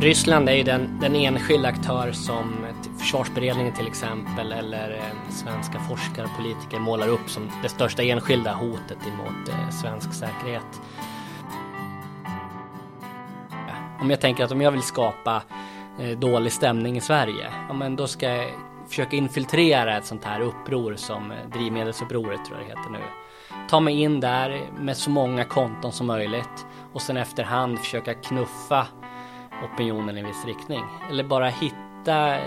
Ryssland är ju den, den enskilda aktör som försvarsberedningen till exempel eller eh, svenska forskare och politiker målar upp som det största enskilda hotet emot eh, svensk säkerhet. Om jag tänker att om jag vill skapa eh, dålig stämning i Sverige, ja, men då ska jag försöka infiltrera ett sånt här uppror som drivmedelsupproret tror jag det heter nu. Ta mig in där med så många konton som möjligt och sen efterhand försöka knuffa opinionen i en viss riktning. Eller bara hitta eh,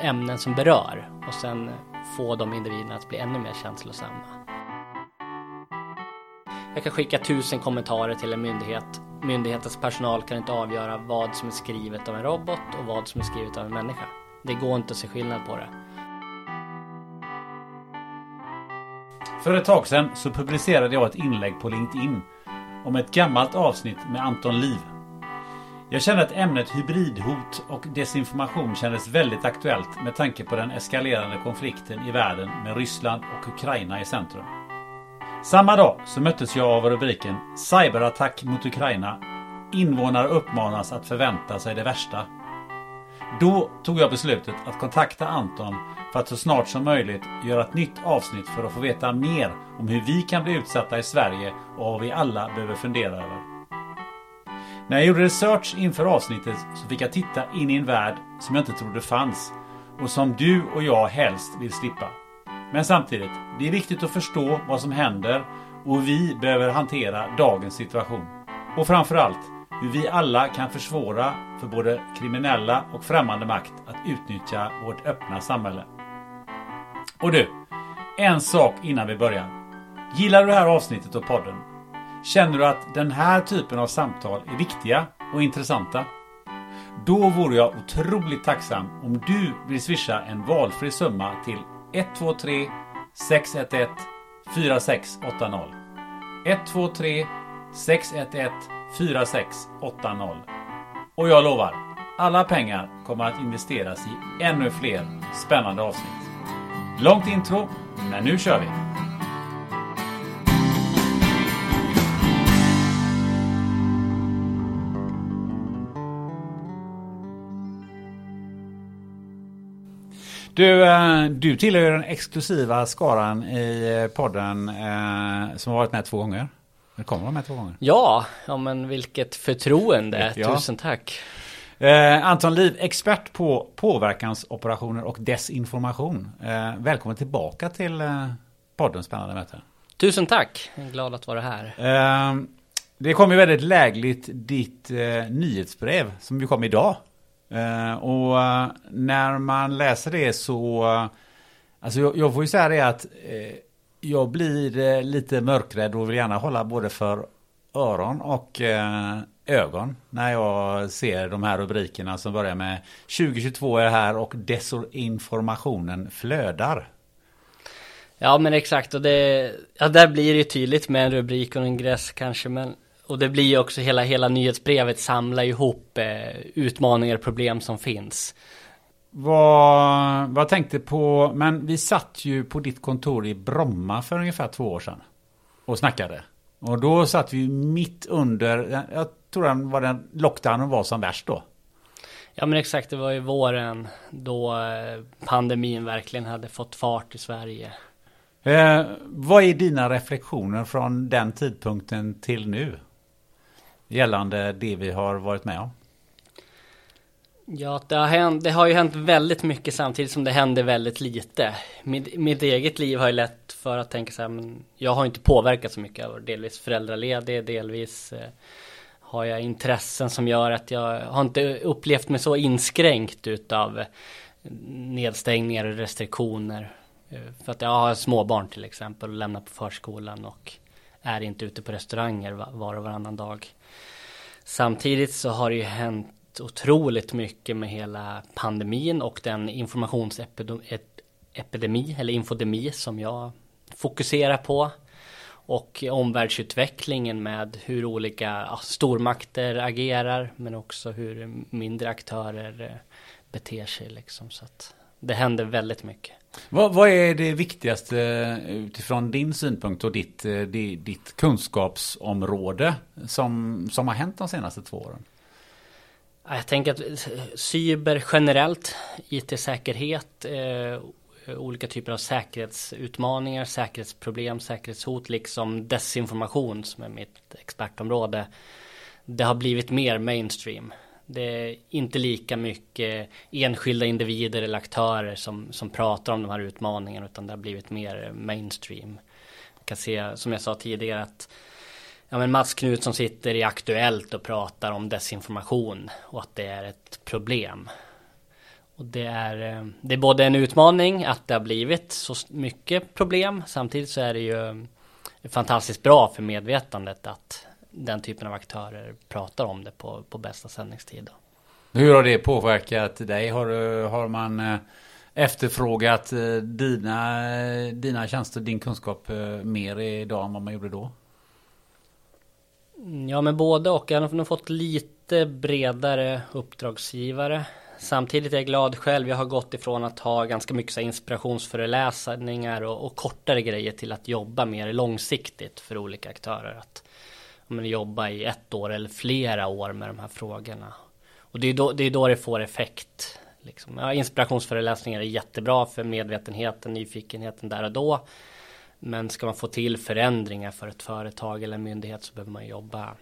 ämnen som berör och sen få de individerna att bli ännu mer känslosamma. Jag kan skicka tusen kommentarer till en myndighet. Myndighetens personal kan inte avgöra vad som är skrivet av en robot och vad som är skrivet av en människa. Det går inte att se skillnad på det. För ett tag sedan så publicerade jag ett inlägg på LinkedIn om ett gammalt avsnitt med Anton Liv. Jag kände att ämnet hybridhot och desinformation kändes väldigt aktuellt med tanke på den eskalerande konflikten i världen med Ryssland och Ukraina i centrum. Samma dag så möttes jag av rubriken Cyberattack mot Ukraina. Invånare uppmanas att förvänta sig det värsta. Då tog jag beslutet att kontakta Anton för att så snart som möjligt göra ett nytt avsnitt för att få veta mer om hur vi kan bli utsatta i Sverige och vad vi alla behöver fundera över. När jag gjorde research inför avsnittet så fick jag titta in i en värld som jag inte trodde fanns och som du och jag helst vill slippa. Men samtidigt, det är viktigt att förstå vad som händer och vi behöver hantera dagens situation. Och framförallt hur vi alla kan försvåra för både kriminella och främmande makt att utnyttja vårt öppna samhälle. Och du, en sak innan vi börjar. Gillar du det här avsnittet och podden? Känner du att den här typen av samtal är viktiga och intressanta? Då vore jag otroligt tacksam om du vill swisha en valfri summa till 123 611 4680. 123 611 4680. Och jag lovar, alla pengar kommer att investeras i ännu fler spännande avsnitt. Långt intro, men nu kör vi! Du, eh, du tillhör den exklusiva skaran i eh, podden eh, som har varit med två gånger. Eller kommer vara med två gånger. Ja, ja men vilket förtroende. Ja. Tusen tack. Eh, Anton Liv, expert på påverkansoperationer och desinformation. Eh, välkommen tillbaka till eh, podden Spännande möte. Tusen tack. Jag är glad att vara här. Eh, det kom ju väldigt lägligt ditt nyhetsbrev som ju kom idag. Eh, och eh, när man läser det så, eh, alltså jag, jag får ju säga det att jag blir lite mörkrädd och vill gärna hålla både för öron och ögon när jag ser de här rubrikerna som börjar med 2022 är här och desinformationen flödar. Ja men exakt och det, ja där blir det tydligt med en rubrik och en ingress kanske men och det blir ju också hela, hela nyhetsbrevet samlar ihop eh, utmaningar och problem som finns. Vad, vad tänkte på, men vi satt ju på ditt kontor i Bromma för ungefär två år sedan och snackade. Och då satt vi mitt under, jag tror den var den lockdownen var som värst då. Ja men exakt, det var ju våren då eh, pandemin verkligen hade fått fart i Sverige. Eh, vad är dina reflektioner från den tidpunkten till nu? Gällande det vi har varit med om. Ja, det har, hänt, det har ju hänt väldigt mycket samtidigt som det händer väldigt lite. Mitt, mitt eget liv har ju lätt för att tänka så här, men jag har inte påverkat så mycket. Jag delvis föräldraledig, delvis eh, har jag intressen som gör att jag har inte upplevt mig så inskränkt utav nedstängningar och restriktioner. Eh, för att jag har småbarn till exempel och lämnar på förskolan och är inte ute på restauranger var och varannan dag. Samtidigt så har det ju hänt otroligt mycket med hela pandemin och den informationsepidemi eller infodemi som jag fokuserar på. Och omvärldsutvecklingen med hur olika ja, stormakter agerar men också hur mindre aktörer eh, beter sig liksom. Så att det händer väldigt mycket. Vad, vad, är det viktigaste eh, utifrån din synpunkt och ditt, eh, ditt kunskapsområde som, som har hänt de senaste två åren? Jag tänker att eh, cyber generellt, IT-säkerhet, eh, olika typer av säkerhetsutmaningar, säkerhetsproblem, säkerhetshot, liksom desinformation som är mitt expertområde. Det har blivit mer mainstream. Det är inte lika mycket enskilda individer eller aktörer som, som pratar om de här utmaningarna utan det har blivit mer mainstream. Jag kan se, som jag sa tidigare, att ja, men Mats Knutsson sitter i Aktuellt och pratar om desinformation och att det är ett problem. Och det är, eh, det är både en utmaning att det har blivit så mycket problem. Samtidigt så är det ju fantastiskt bra för medvetandet att den typen av aktörer pratar om det på, på bästa sändningstid. Hur har det påverkat dig? Har, har man eh, efterfrågat eh, dina, dina tjänster, din kunskap mer idag än vad man gjorde då? Ja men både och. Jag har nog fått lite bredare uppdragsgivare. Samtidigt är jag glad själv. Jag har gått ifrån att ha ganska mycket inspirationsföreläsningar och, och kortare grejer till att jobba mer långsiktigt för olika aktörer. Att men, jobba i ett år eller flera år med de här frågorna. Och det är då det, är då det får effekt. Liksom. Ja, inspirationsföreläsningar är jättebra för medvetenheten, nyfikenheten där och då. Men ska man få till förändringar för ett företag eller en myndighet så behöver man jobba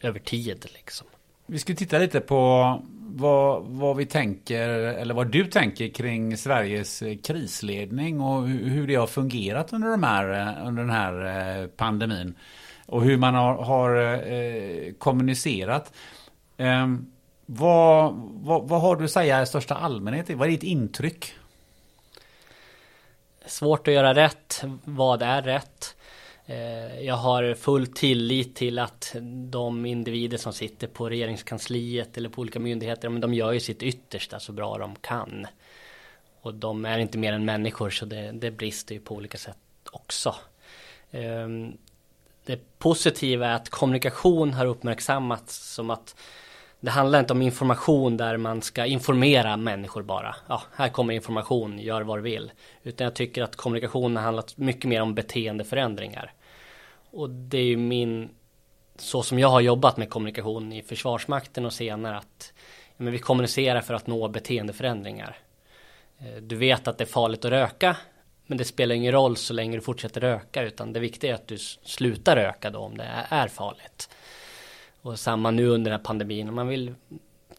över tid liksom. Vi ska titta lite på vad, vad vi tänker, eller vad du tänker kring Sveriges krisledning och hur det har fungerat under, de här, under den här eh, pandemin. Och hur man har, har eh, kommunicerat. Eh, vad, vad, vad, har du att säga i största allmänhet? Vad är ditt intryck? Svårt att göra rätt. Vad är rätt? Eh, jag har full tillit till att de individer som sitter på regeringskansliet eller på olika myndigheter, men de gör ju sitt yttersta så bra de kan. Och de är inte mer än människor så det, det brister ju på olika sätt också. Ehm, det positiva är att kommunikation har uppmärksammats som att det handlar inte om information där man ska informera människor bara. Ja, här kommer information, gör vad du vill. Utan jag tycker att kommunikation har handlat mycket mer om beteendeförändringar. Och det är ju min, så som jag har jobbat med kommunikation i Försvarsmakten och senare att men vi kommunicerar för att nå beteendeförändringar. Eh, du vet att det är farligt att röka, men det spelar ingen roll så länge du fortsätter röka, utan det viktiga är att du slutar röka då om det är farligt. Och samma nu under den här pandemin. Om man vill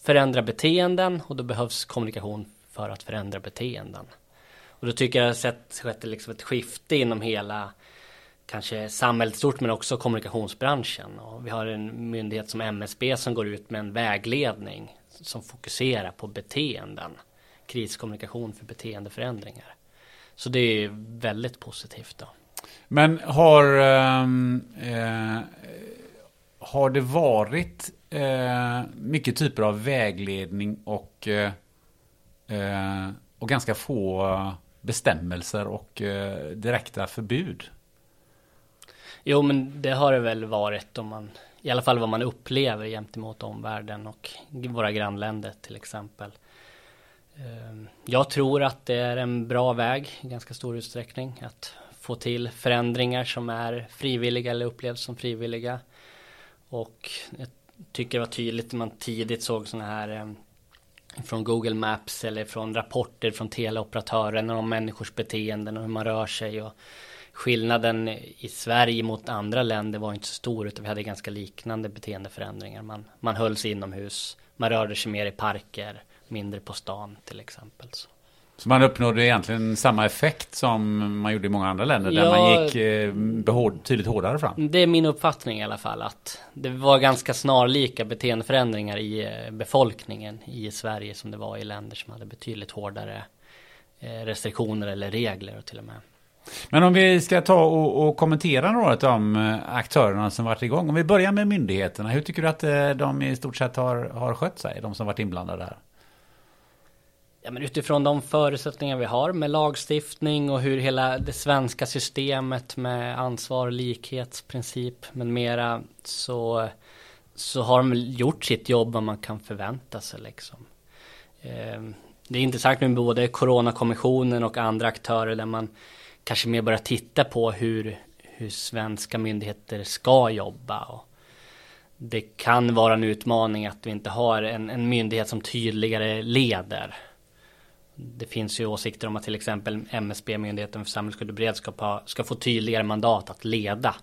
förändra beteenden och då behövs kommunikation för att förändra beteenden. Och då tycker jag att det har skett liksom ett skifte inom hela kanske samhället stort men också kommunikationsbranschen. Och vi har en myndighet som MSB som går ut med en vägledning som fokuserar på beteenden. Kriskommunikation för beteendeförändringar. Så det är väldigt positivt då. Men har ehm, eh, har det varit eh, mycket typer av vägledning och, eh, eh och ganska få bestämmelser och eh, direkta förbud? Jo, men det har det väl varit om man i alla fall vad man upplever gentemot omvärlden och våra grannländer till exempel. Ehm, jag tror att det är en bra väg i ganska stor utsträckning att få till förändringar som är frivilliga eller upplevs som frivilliga. Och jag tycker det var tydligt när man tidigt såg sådana här ehm, från Google Maps eller från rapporter från teleoperatörerna om människors beteenden och hur man rör sig. Och skillnaden i Sverige mot andra länder var inte så stor utan vi hade ganska liknande beteendeförändringar. Man, man höll sig inomhus, man rörde sig mer i parker, mindre på stan till exempel. Så. Så man uppnådde egentligen samma effekt som man gjorde i många andra länder ja, där man gick eh, behård, tydligt hårdare fram? Det är min uppfattning i alla fall att det var ganska snarlika beteendeförändringar i eh, befolkningen i Sverige som det var i länder som hade betydligt hårdare eh, restriktioner eller regler och till och med. Men om vi ska ta och, och kommentera några av de aktörerna som varit igång. Om vi börjar med myndigheterna. Hur tycker du att eh, de i stort sett har, har skött sig? De som varit inblandade här? Ja, men utifrån de förutsättningar vi har med lagstiftning och hur hela det svenska systemet med ansvar, likhetsprincip med mera så, så har de gjort sitt jobb vad man kan förvänta sig liksom. Eh, det är intressant med både Coronakommissionen och andra aktörer där man kanske mer börjar titta på hur, hur svenska myndigheter ska jobba. Och det kan vara en utmaning att vi inte har en, en myndighet som tydligare leder det finns ju åsikter om att till exempel MSB, Myndigheten för samhällsskydd och beredskap, ska få tydligare mandat att leda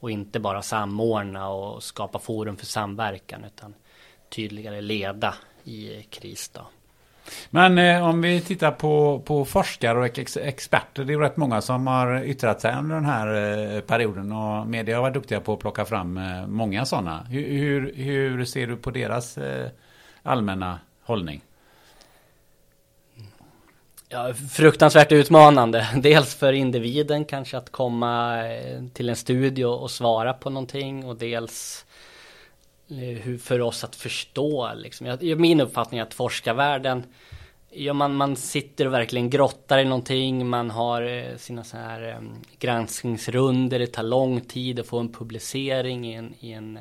och inte bara samordna och skapa forum för samverkan utan tydligare leda i kris då. Men eh, om vi tittar på, på forskare och ex experter, det är rätt många som har yttrat sig under den här eh, perioden och media har varit duktiga på att plocka fram eh, många sådana. Hur, hur, hur ser du på deras eh, allmänna hållning? Ja, fruktansvärt utmanande. Dels för individen kanske att komma eh, till en studio och svara på någonting och dels eh, för oss att förstå. Liksom. min uppfattning är att forskarvärlden Ja, man, man sitter och verkligen grottar i någonting. Man har eh, sina så här granskningsrunder. Det tar lång tid att få en publicering i en, i en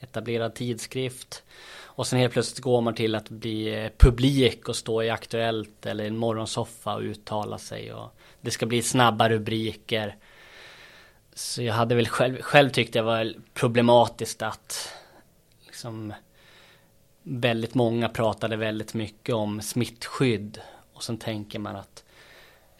etablerad tidskrift. Och sen helt plötsligt går man till att bli eh, publik och stå i Aktuellt eller en morgonsoffa och uttala sig. Och det ska bli snabba rubriker. Så jag hade väl själv, själv tyckt det var problematiskt att liksom väldigt många pratade väldigt mycket om smittskydd. Och sen tänker man att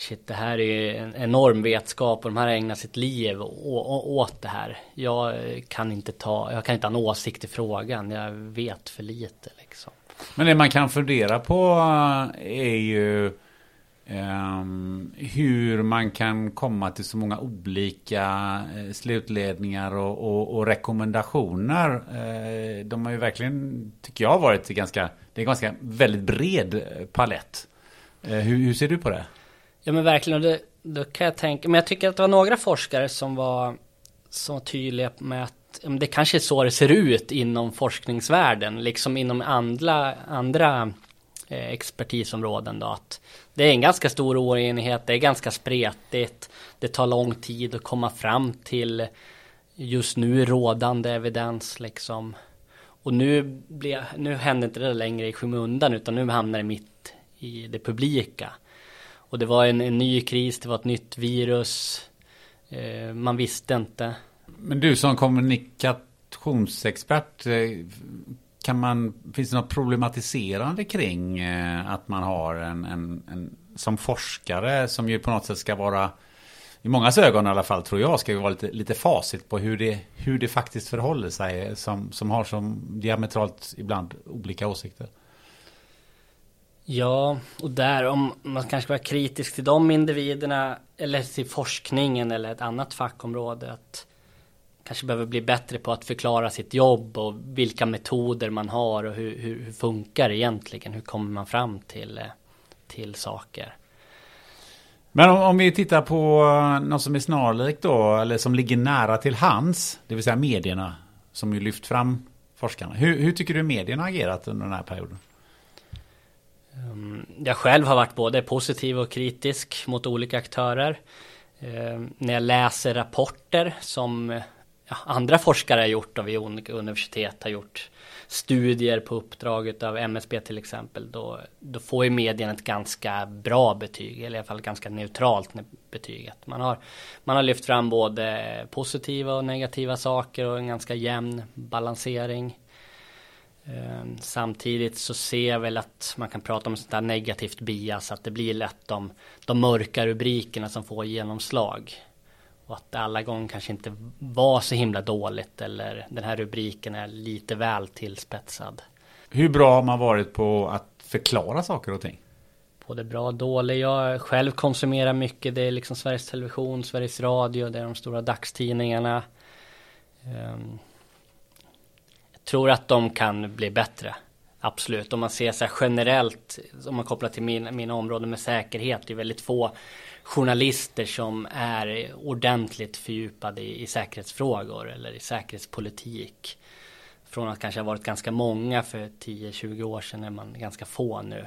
shit, det här är en enorm vetskap och de här har ägnat sitt liv åt det här. Jag eh, kan inte ta, jag kan inte ha en åsikt i frågan. Jag vet för lite liksom. Men det man kan fundera på eh, är ju Um, hur man kan komma till så många olika eh, slutledningar och, och, och rekommendationer. Uh, de har ju verkligen, tycker jag, varit ganska, det är ganska väldigt bred palett. Uh, hur, hur, ser du på det? Ja men verkligen, och det, då kan jag tänka, men jag tycker att det var några forskare som var så tydliga med att det kanske är så det ser ut inom forskningsvärlden, liksom inom andra, andra eh, expertisområden då. Att det är en ganska stor oenighet, det är ganska spretigt, det tar lång tid att komma fram till just nu rådande evidens liksom. Och nu, blir, nu händer inte det längre i skymundan utan nu hamnar det mitt i det publika. Och det var en, en ny kris, det var ett nytt virus. Eh, man visste inte. Men du som kommunikationsexpert, eh, kan man, finns det något problematiserande kring eh, att man har en, en, en, som forskare som ju på något sätt ska vara i många ögon i alla fall tror jag ska ju vara lite, lite facit på hur det, hur det faktiskt förhåller sig som, som har som diametralt ibland olika åsikter. Ja, och där om man kanske var kritisk till de individerna eller till forskningen eller ett annat fackområde att kanske behöver bli bättre på att förklara sitt jobb och vilka metoder man har och hur, hur, hur funkar det egentligen? Hur kommer man fram till, eh, till saker? Men om, om, vi tittar på eh, något som är snarlikt då, eller som ligger nära till hands, det vill säga medierna, som ju lyft fram forskarna. Hur, hur tycker du medierna agerat under den här perioden? Jag själv har varit både positiv och kritisk mot olika aktörer. Eh, när jag läser rapporter som ja, andra forskare har gjort och vid universitet har gjort studier på uppdrag av MSB till exempel. Då, då får ju medierna ett ganska bra betyg, eller i alla fall ganska neutralt betyg. Man har, man har lyft fram både positiva och negativa saker och en ganska jämn balansering. Ehm, samtidigt så ser jag väl att man kan prata om sånt där negativt bias, att det blir lätt de, de mörka rubrikerna som får genomslag. Och att det alla gånger kanske inte var så himla dåligt eller den här rubriken är lite väl tillspetsad. Hur bra har man varit på att förklara saker och ting? Både bra och dålig. Jag själv konsumerar mycket. Det är liksom Sveriges Television, Sveriges Radio, det är de stora dagstidningarna. Um, tror att de kan bli bättre. Absolut, om man ser så här generellt, om man kopplar till min, mina områden med säkerhet, det är väldigt få journalister som är ordentligt fördjupade i, i säkerhetsfrågor eller i säkerhetspolitik. Från att kanske ha varit ganska många för 10-20 år sedan är man ganska få nu.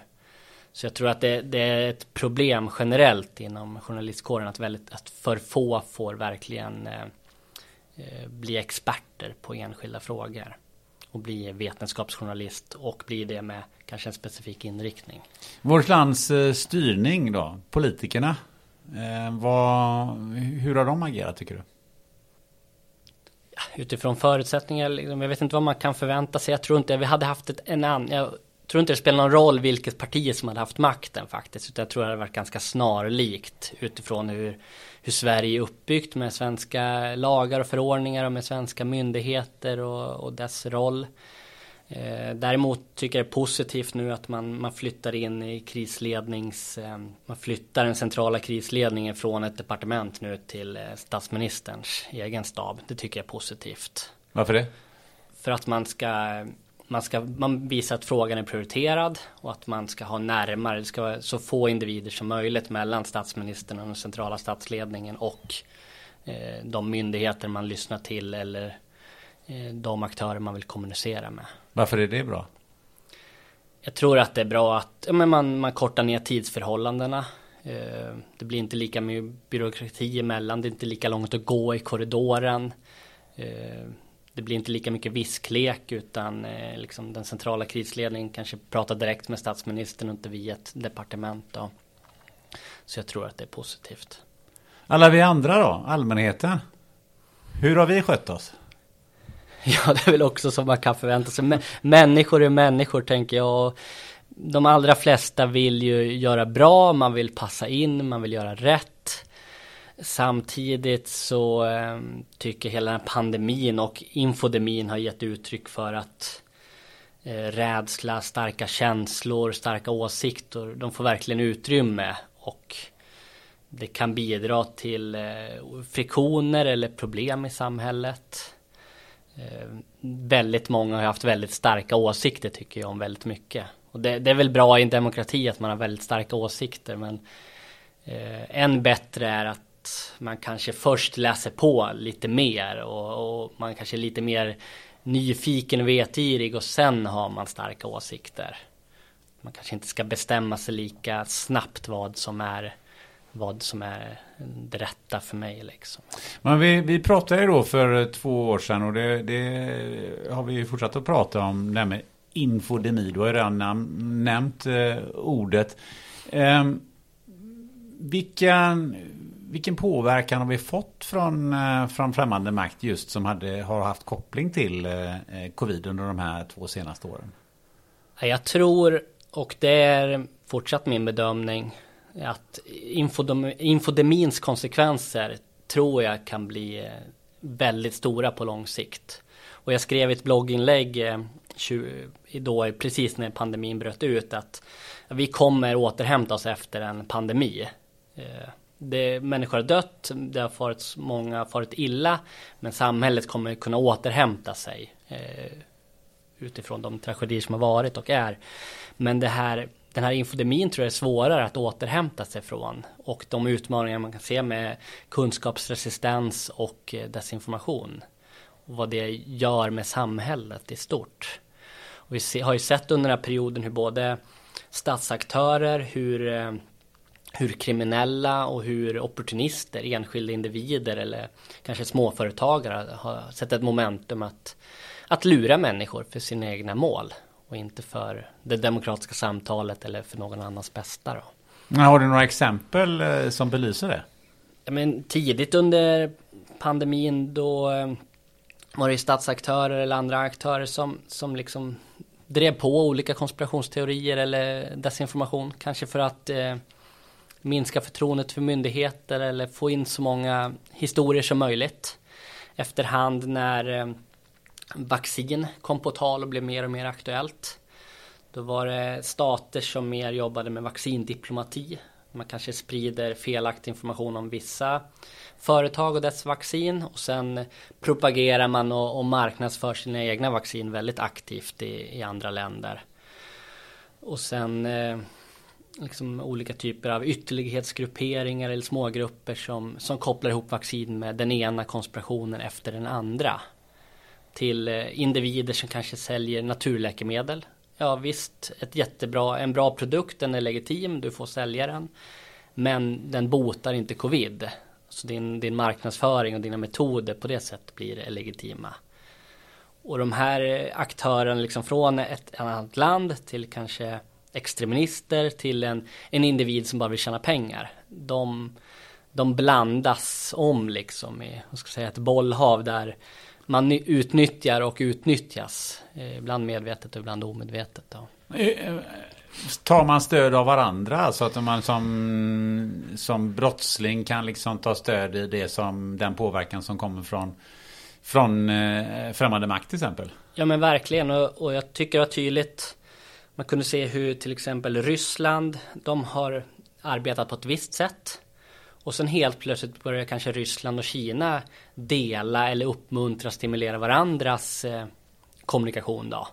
Så jag tror att det, det, är ett problem generellt inom journalistkåren att, väldigt, att för få får verkligen eh, eh bli experter på enskilda frågor och bli vetenskapsjournalist och bli det med kanske en specifik inriktning. Vårt lands eh, styrning då, politikerna. Eh, vad, hur har de agerat tycker du? Utifrån förutsättningar, liksom, jag vet inte vad man kan förvänta sig. Jag tror inte vi hade haft ett, en annan, jag tror inte det spelar någon roll vilket parti som hade haft makten faktiskt. Utan jag tror det hade varit ganska snarlikt utifrån hur, hur Sverige är uppbyggt med svenska lagar och förordningar och med svenska myndigheter och, och dess roll. Eh, däremot tycker jag det är positivt nu att man, man flyttar in i krislednings... Eh, man flyttar den centrala krisledningen från ett departement nu till eh, statsministerns egen stab. Det tycker jag är positivt. Varför det? För att man ska man ska man visa att frågan är prioriterad och att man ska ha närmare, det ska vara så få individer som möjligt mellan statsministern och den centrala statsledningen och eh, de myndigheter man lyssnar till eller eh, de aktörer man vill kommunicera med. Varför är det bra? Jag tror att det är bra att men man, man kortar ner tidsförhållandena. Eh, det blir inte lika mycket byråkrati emellan, det är inte lika långt att gå i korridoren. Det blir inte lika mycket visklek utan eh, liksom den centrala krisledningen kanske pratar direkt med statsministern och inte via ett departement. Då. Så jag tror att det är positivt. Alla vi andra då, allmänheten. Hur har vi skött oss? Ja, det är väl också som man kan förvänta sig. Människor är människor tänker jag. De allra flesta vill ju göra bra, man vill passa in, man vill göra rätt. Samtidigt så eh, tycker hela den här pandemin och infodemin har gett uttryck för att eh, rädsla, starka känslor, starka åsikter, de får verkligen utrymme och det kan bidra till eh, friktioner eller problem i samhället. Eh, väldigt många har haft väldigt starka åsikter tycker jag om väldigt mycket. Och det, det är väl bra i en demokrati att man har väldigt starka åsikter men eh, än bättre är att man kanske först läser på lite mer och, och man kanske är lite mer nyfiken och vetgirig och sen har man starka åsikter. Man kanske inte ska bestämma sig lika snabbt vad som är vad som är det rätta för mig liksom. Men vi, vi pratade ju då för två år sedan och det, det har vi fortsatt att prata om det här med infodemi. Du har ju redan nämnt eh, ordet. Eh, vilken, vilken påverkan har vi fått från, eh, från främmande makt just som hade, har haft koppling till eh, eh, covid under de här två senaste åren? Jag tror, och det är fortsatt min bedömning, att infodemins konsekvenser tror jag kan bli väldigt stora på lång sikt. Och jag skrev ett blogginlägg då precis när pandemin bröt ut att vi kommer återhämta oss efter en pandemi det, människor har dött, det har farit, många har farit illa, men samhället kommer kunna återhämta sig eh, utifrån de tragedier som har varit och är. Men det här, den här infodemin tror jag är svårare att återhämta sig från och de utmaningar man kan se med kunskapsresistens och eh, desinformation och vad det gör med samhället i stort. Och vi har ju sett under den här perioden hur både statsaktörer, hur eh, hur kriminella och hur opportunister, enskilda individer eller kanske småföretagare har sett ett momentum att, att lura människor för sina egna mål och inte för det demokratiska samtalet eller för någon annans bästa. Då. Har du några exempel eh, som belyser det? Ja, men tidigt under pandemin då eh, var det statsaktörer eller andra aktörer som, som liksom drev på olika konspirationsteorier eller desinformation. Kanske för att eh, minska förtroendet för myndigheter eller få in så många historier som möjligt. Efterhand när eh, vaccin kom på tal och blev mer och mer aktuellt. Då var det stater som mer jobbade med vaccindiplomati. Man kanske sprider felaktig information om vissa företag och dess vaccin och sen propagerar man och, och marknadsför sina egna vaccin väldigt aktivt i, i andra länder. Och sen eh, liksom olika typer av ytterlighetsgrupperingar eller smågrupper som, som kopplar ihop vaccin med den ena konspirationen efter den andra. Till eh, individer som kanske säljer naturläkemedel. Ja visst, ett jättebra, en bra produkt, den är legitim, du får sälja den. Men den botar inte covid. Så din, din marknadsföring och dina metoder på det sättet blir legitima. Och de här eh, aktörerna liksom från ett annat land till kanske extremister till en, en individ som bara vill tjäna pengar. De, de blandas om liksom i, vad ska jag säga, ett bollhav där man utnyttjar och utnyttjas. Eh, ibland medvetet och ibland omedvetet. Då. Eh, eh, tar man stöd av varandra? Så att man som, som brottsling kan liksom ta stöd i det som den påverkan som kommer från, från främmande makt till exempel? Ja men verkligen och, och jag tycker var tydligt man kunde se hur till exempel Ryssland, de har arbetat på ett visst sätt. Och sen helt plötsligt börjar kanske Ryssland och Kina dela eller uppmuntra, stimulera varandras eh, kommunikation då.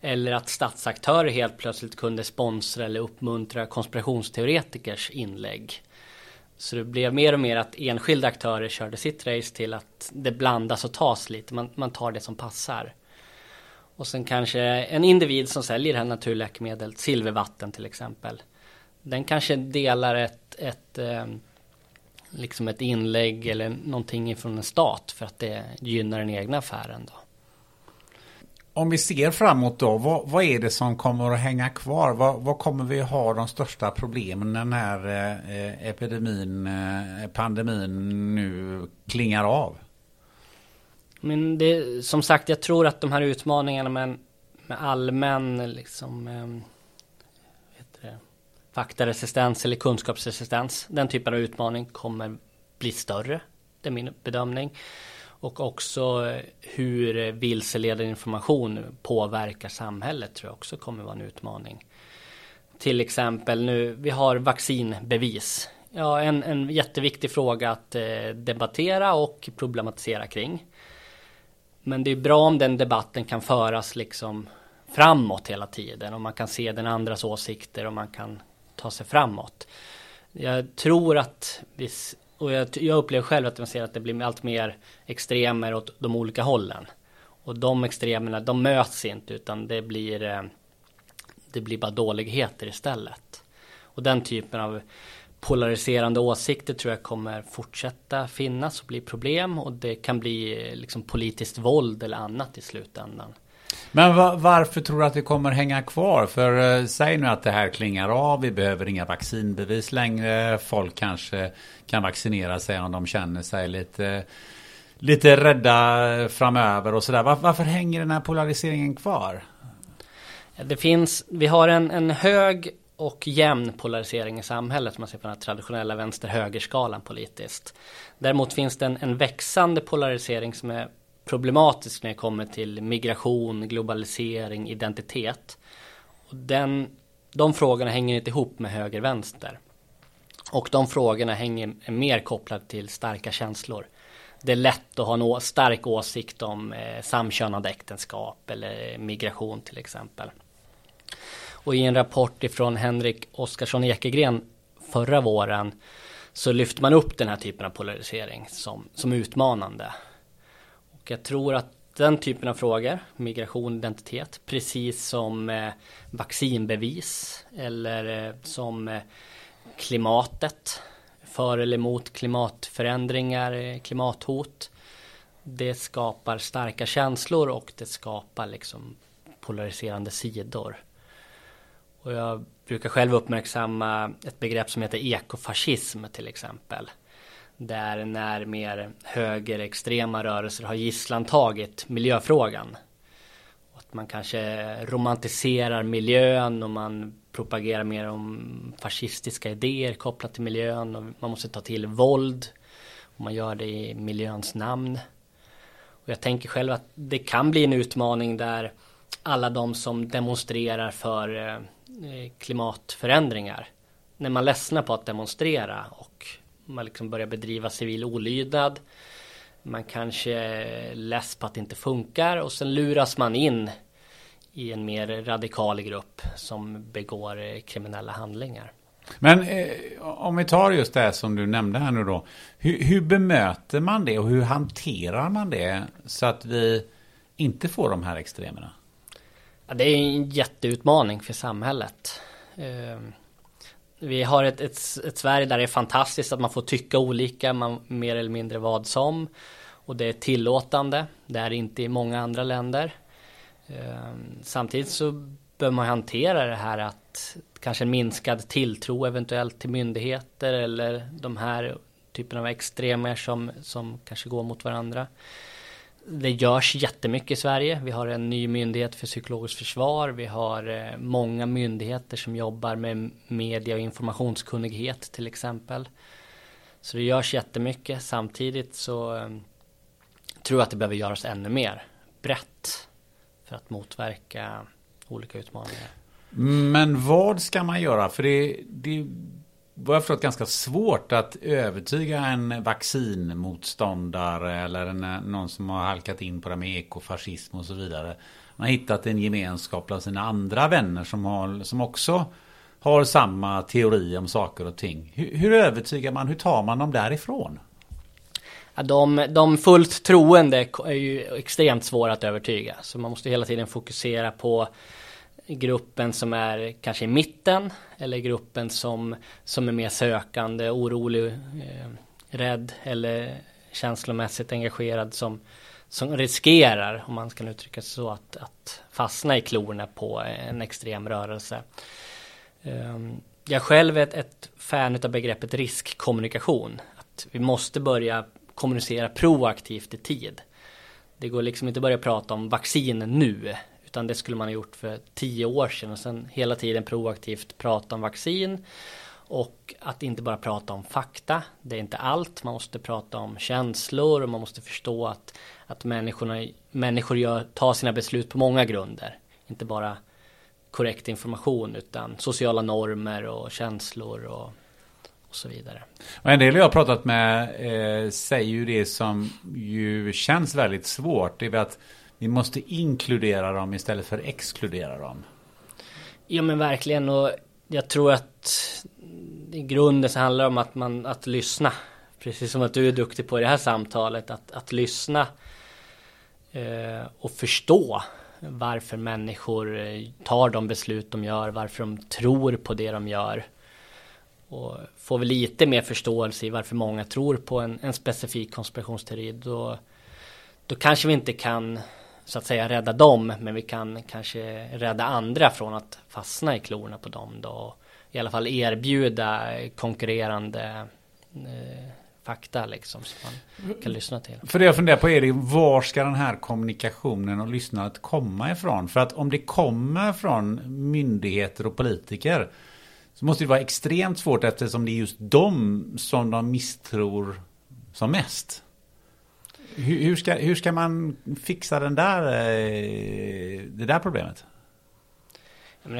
Eller att statsaktörer helt plötsligt kunde sponsra eller uppmuntra konspirationsteoretikers inlägg. Så det blev mer och mer att enskilda aktörer körde sitt race till att det blandas och tas lite. Man, man tar det som passar. Och sen kanske en individ som säljer det här naturläkemedlet, silvervatten till exempel. Den kanske delar ett, ett ehm, liksom ett inlägg eller någonting från en stat för att det gynnar den egna affären. Då. Om vi ser framåt då, vad, vad, är det som kommer att hänga kvar? Vad, vad kommer vi ha de största problemen när den här eh, epidemin, eh, pandemin nu klingar av? Men det, som sagt, jag tror att de här utmaningarna med, med allmän liksom, eh, det, faktaresistens eller kunskapsresistens, den typen av utmaning kommer bli större. Det är min bedömning. Och också eh, hur vilseledande information påverkar samhället tror jag också kommer vara en utmaning. Till exempel nu, vi har vaccinbevis. Ja, en, en jätteviktig fråga att eh, debattera och problematisera kring. Men det är bra om den debatten kan föras liksom framåt hela tiden och man kan se den andras åsikter och man kan ta sig framåt. Jag tror att vi, och jag, jag upplever själv att man ser att det blir allt mer extremer åt de olika hållen. Och de extremerna, de möts inte utan det blir eh, det blir bara dåligheter istället. Och den typen av polariserande åsikter tror jag kommer fortsätta finnas och bli problem och det kan bli liksom politiskt våld eller annat i slutändan. Men va varför tror du att det kommer hänga kvar? För uh, säg nu att det här klingar av, vi behöver inga vaccinbevis längre, folk kanske kan vaccinera sig om de känner sig lite lite rädda framöver och sådär. Var, varför hänger den här polariseringen kvar? Det finns, vi har en, en hög och jämn polarisering i samhället om man ser på den här traditionella vänster-högerskalan politiskt. Däremot finns det en, en växande polarisering som är problematisk när det kommer till migration, globalisering, identitet. Och den, de frågorna hänger inte ihop med höger-vänster. Och de frågorna hänger, är mer kopplade till starka känslor. Det är lätt att ha en stark åsikt om eh, samkönade äktenskap eller migration till exempel. Och i en rapport ifrån Henrik Oskarsson Ekegren förra våren så lyfter man upp den här typen av polarisering som, som utmanande. Och jag tror att den typen av frågor, migration, identitet, precis som eh, vaccinbevis eller eh, som eh, klimatet, för eller emot klimatförändringar, eh, klimathot. Det skapar starka känslor och det skapar liksom polariserande sidor. Och jag brukar själv uppmärksamma ett begrepp som heter ekofascism till exempel. Där när mer högerextrema rörelser har gisslantagit miljöfrågan. Att man kanske romantiserar miljön och man propagerar mer om fascistiska idéer kopplat till miljön och man måste ta till våld. Och man gör det i miljöns namn. Och jag tänker själv att det kan bli en utmaning där alla de som demonstrerar för eh, Eh, klimatförändringar. När man ledsnar på att demonstrera och man liksom börjar bedriva civil olydnad. Man kanske är less på att det inte funkar och sen luras man in i en mer radikal grupp som begår eh, kriminella handlingar. Men eh, om vi tar just det som du nämnde här nu då. Hur, hur, bemöter man det och hur hanterar man det så att vi inte får de här extremerna? Ja, det är en jätteutmaning för samhället. Ehm, vi har ett, ett, ett, Sverige där det är fantastiskt att man får tycka olika, man mer eller mindre vad som. Och det är tillåtande. Det är inte i många andra länder. Ehm, samtidigt så bör man hantera det här att kanske en minskad tilltro eventuellt till myndigheter eller de här typen av extremer som, som kanske går mot varandra. Det görs jättemycket i Sverige. Vi har en ny myndighet för psykologiskt försvar. Vi har eh, många myndigheter som jobbar med media och informationskunnighet till exempel. Så det görs jättemycket. Samtidigt så ehm, tror jag att det behöver göras ännu mer brett för att motverka olika utmaningar. Men vad ska man göra? För det, det vad jag förstått ganska svårt att övertyga en vaccinmotståndare eller en, eh, någon som har halkat in på det med ekofascism och så vidare. Man har hittat en gemenskap bland sina andra vänner som, har, som också har samma teori om saker och ting. Hur, hur övertygar man? Hur tar man dem därifrån? de, de fullt troende är ju extremt svåra att övertyga. Så man måste hela tiden fokusera på gruppen som är kanske i mitten eller gruppen som, som är mer sökande, orolig, eh, rädd eller känslomässigt engagerad som, som riskerar, om man ska uttrycka sig så, att, att fastna i klorna på en extrem rörelse. Ehm, jag själv är ett, ett fan av begreppet riskkommunikation. Att vi måste börja kommunicera proaktivt i tid. Det går liksom inte att börja prata om vaccin nu, utan det skulle man ha gjort för tio år sedan och sen hela tiden proaktivt prata om vaccin och att inte bara prata om fakta. Det är inte allt. Man måste prata om känslor och man måste förstå att, att människorna, människor gör, tar sina beslut på många grunder. Inte bara korrekt information utan sociala normer och känslor och och så vidare. Och en del jag har pratat med eh, säger ju det som ju känns väldigt svårt. Det är att vi måste inkludera dem istället för exkludera dem. Ja men verkligen och jag tror att i grunden så handlar det om att man att lyssna. Precis som att du är duktig på i det här samtalet att, att lyssna eh, och förstå varför människor eh, tar de beslut de gör, varför de tror på det de gör och får vi lite mer förståelse i varför många tror på en, en specifik konspirationsteori då, då kanske vi inte kan så att säga rädda dem men vi kan kanske rädda andra från att fastna i klorna på dem då i alla fall erbjuda konkurrerande eh, fakta liksom som man kan lyssna till. För det jag funderar på är det, var ska den här kommunikationen och lyssnandet komma ifrån? För att om det kommer från myndigheter och politiker så måste det vara extremt svårt eftersom det är just dem som de misstror som mest. Hur, hur, ska, hur ska man fixa den där, eh, det där problemet?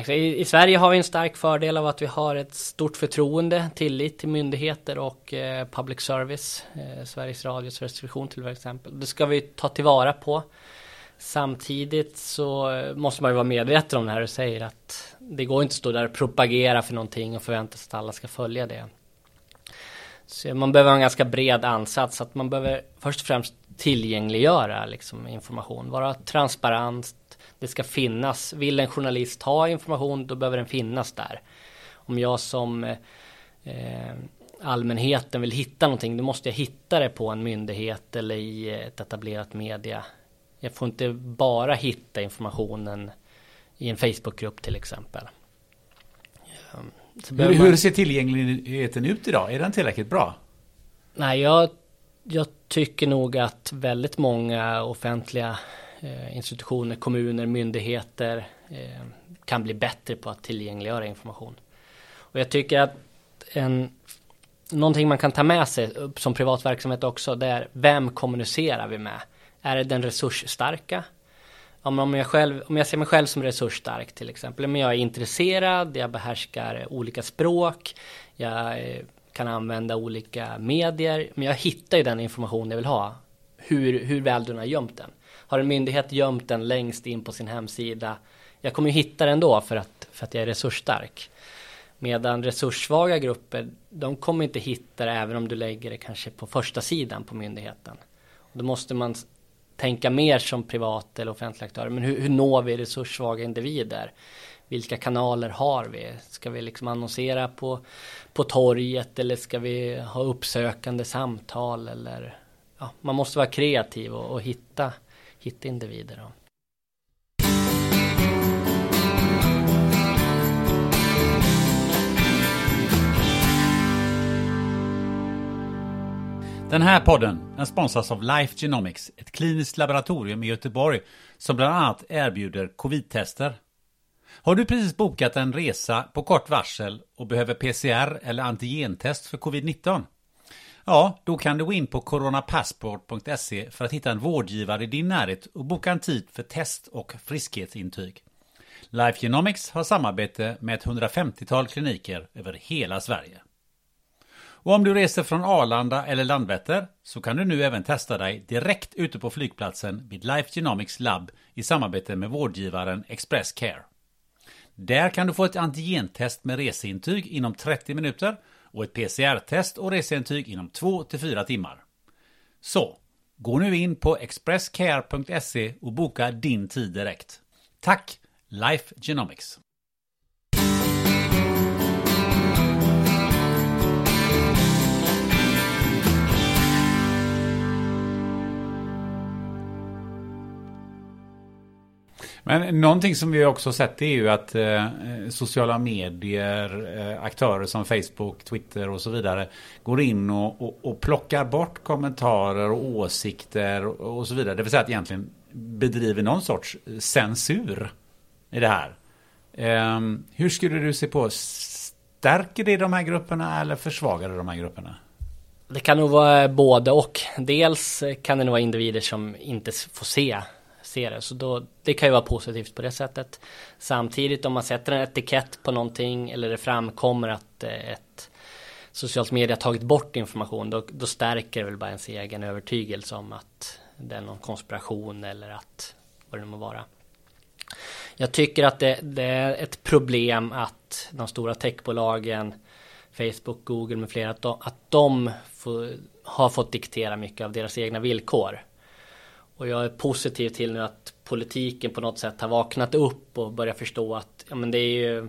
I, Sverige har vi en stark fördel av att vi har ett stort förtroende, tillit till myndigheter och eh, public service. Eh, Sveriges Radio, Sveriges Television till exempel. Det ska vi ta tillvara på. Samtidigt så eh, måste man ju vara medveten om det här och säger att det går inte att stå där och propagera för någonting och förvänta sig att alla ska följa det. Så man behöver ha en ganska bred ansats. Att man behöver först och främst tillgängliggöra liksom, information. Vara transparent. Det ska finnas. Vill en journalist ha information då behöver den finnas där. Om jag som eh, allmänheten vill hitta någonting, då måste jag hitta det på en myndighet eller i ett etablerat media. Jag får inte bara hitta informationen i en Facebookgrupp till exempel. Ehm, hur, hur ser tillgängligheten ut idag? Är den tillräckligt bra? Nej, jag, jag tycker nog att väldigt många offentliga eh, institutioner, kommuner, myndigheter eh, kan bli bättre på att tillgängliggöra information. Och jag tycker att en, någonting man kan ta med sig eh, som privat verksamhet också, det är vem kommunicerar vi med? Är det den resursstarka? Om jag, själv, om jag ser mig själv som resursstark till exempel, men jag är intresserad, jag behärskar olika språk, jag är kan använda olika medier, men jag hittar ju den information jag vill ha. Hur, hur väl du har gömt den. Har en myndighet gömt den längst in på sin hemsida, jag kommer ju hitta den då för att, för att jag är resursstark. Medan resurssvaga grupper, de kommer inte hitta det även om du lägger det kanske på första sidan på myndigheten. Då måste man tänka mer som privat eller offentlig aktör. Men hur, hur når vi resurssvaga individer? Vilka kanaler har vi? Ska vi liksom annonsera på, på torget eller ska vi ha uppsökande samtal? Eller, ja, man måste vara kreativ och, och hitta, hitta individer. Då. Den här podden den sponsras av Life Genomics, ett kliniskt laboratorium i Göteborg som bland annat erbjuder covid-tester. Har du precis bokat en resa på kort varsel och behöver PCR eller antigentest för covid-19? Ja, då kan du gå in på coronapassport.se för att hitta en vårdgivare i din närhet och boka en tid för test och friskhetsintyg. Life Genomics har samarbete med ett 150-tal kliniker över hela Sverige. Och om du reser från Arlanda eller Landvetter så kan du nu även testa dig direkt ute på flygplatsen vid Life Genomics Lab i samarbete med vårdgivaren Express Care. Där kan du få ett antigentest med reseintyg inom 30 minuter och ett PCR-test och reseintyg inom 2-4 timmar. Så, gå nu in på expresscare.se och boka din tid direkt. Tack, Life Genomics! Men någonting som vi också sett är ju att eh, sociala medier, eh, aktörer som Facebook, Twitter och så vidare går in och, och, och plockar bort kommentarer och åsikter och, och, så vidare. Det vill säga att egentligen bedriver någon sorts censur i det här. Eh, hur skulle du se på, stärker det de här grupperna eller försvagar det de här grupperna? Det kan nog vara både och. Dels kan det nog vara individer som inte får se se det. Så då, det kan ju vara positivt på det sättet. Samtidigt om man sätter en etikett på någonting eller det framkommer att eh, ett socialt media tagit bort information då, då stärker det väl bara ens egen övertygelse om att det är någon konspiration eller att vad det nu må vara. Jag tycker att det, det är ett problem att de stora techbolagen Facebook, Google med flera att de, att de får, har fått diktera mycket av deras egna villkor. Och jag är positiv till nu att politiken på något sätt har vaknat upp och börjat förstå att ja, men det är ju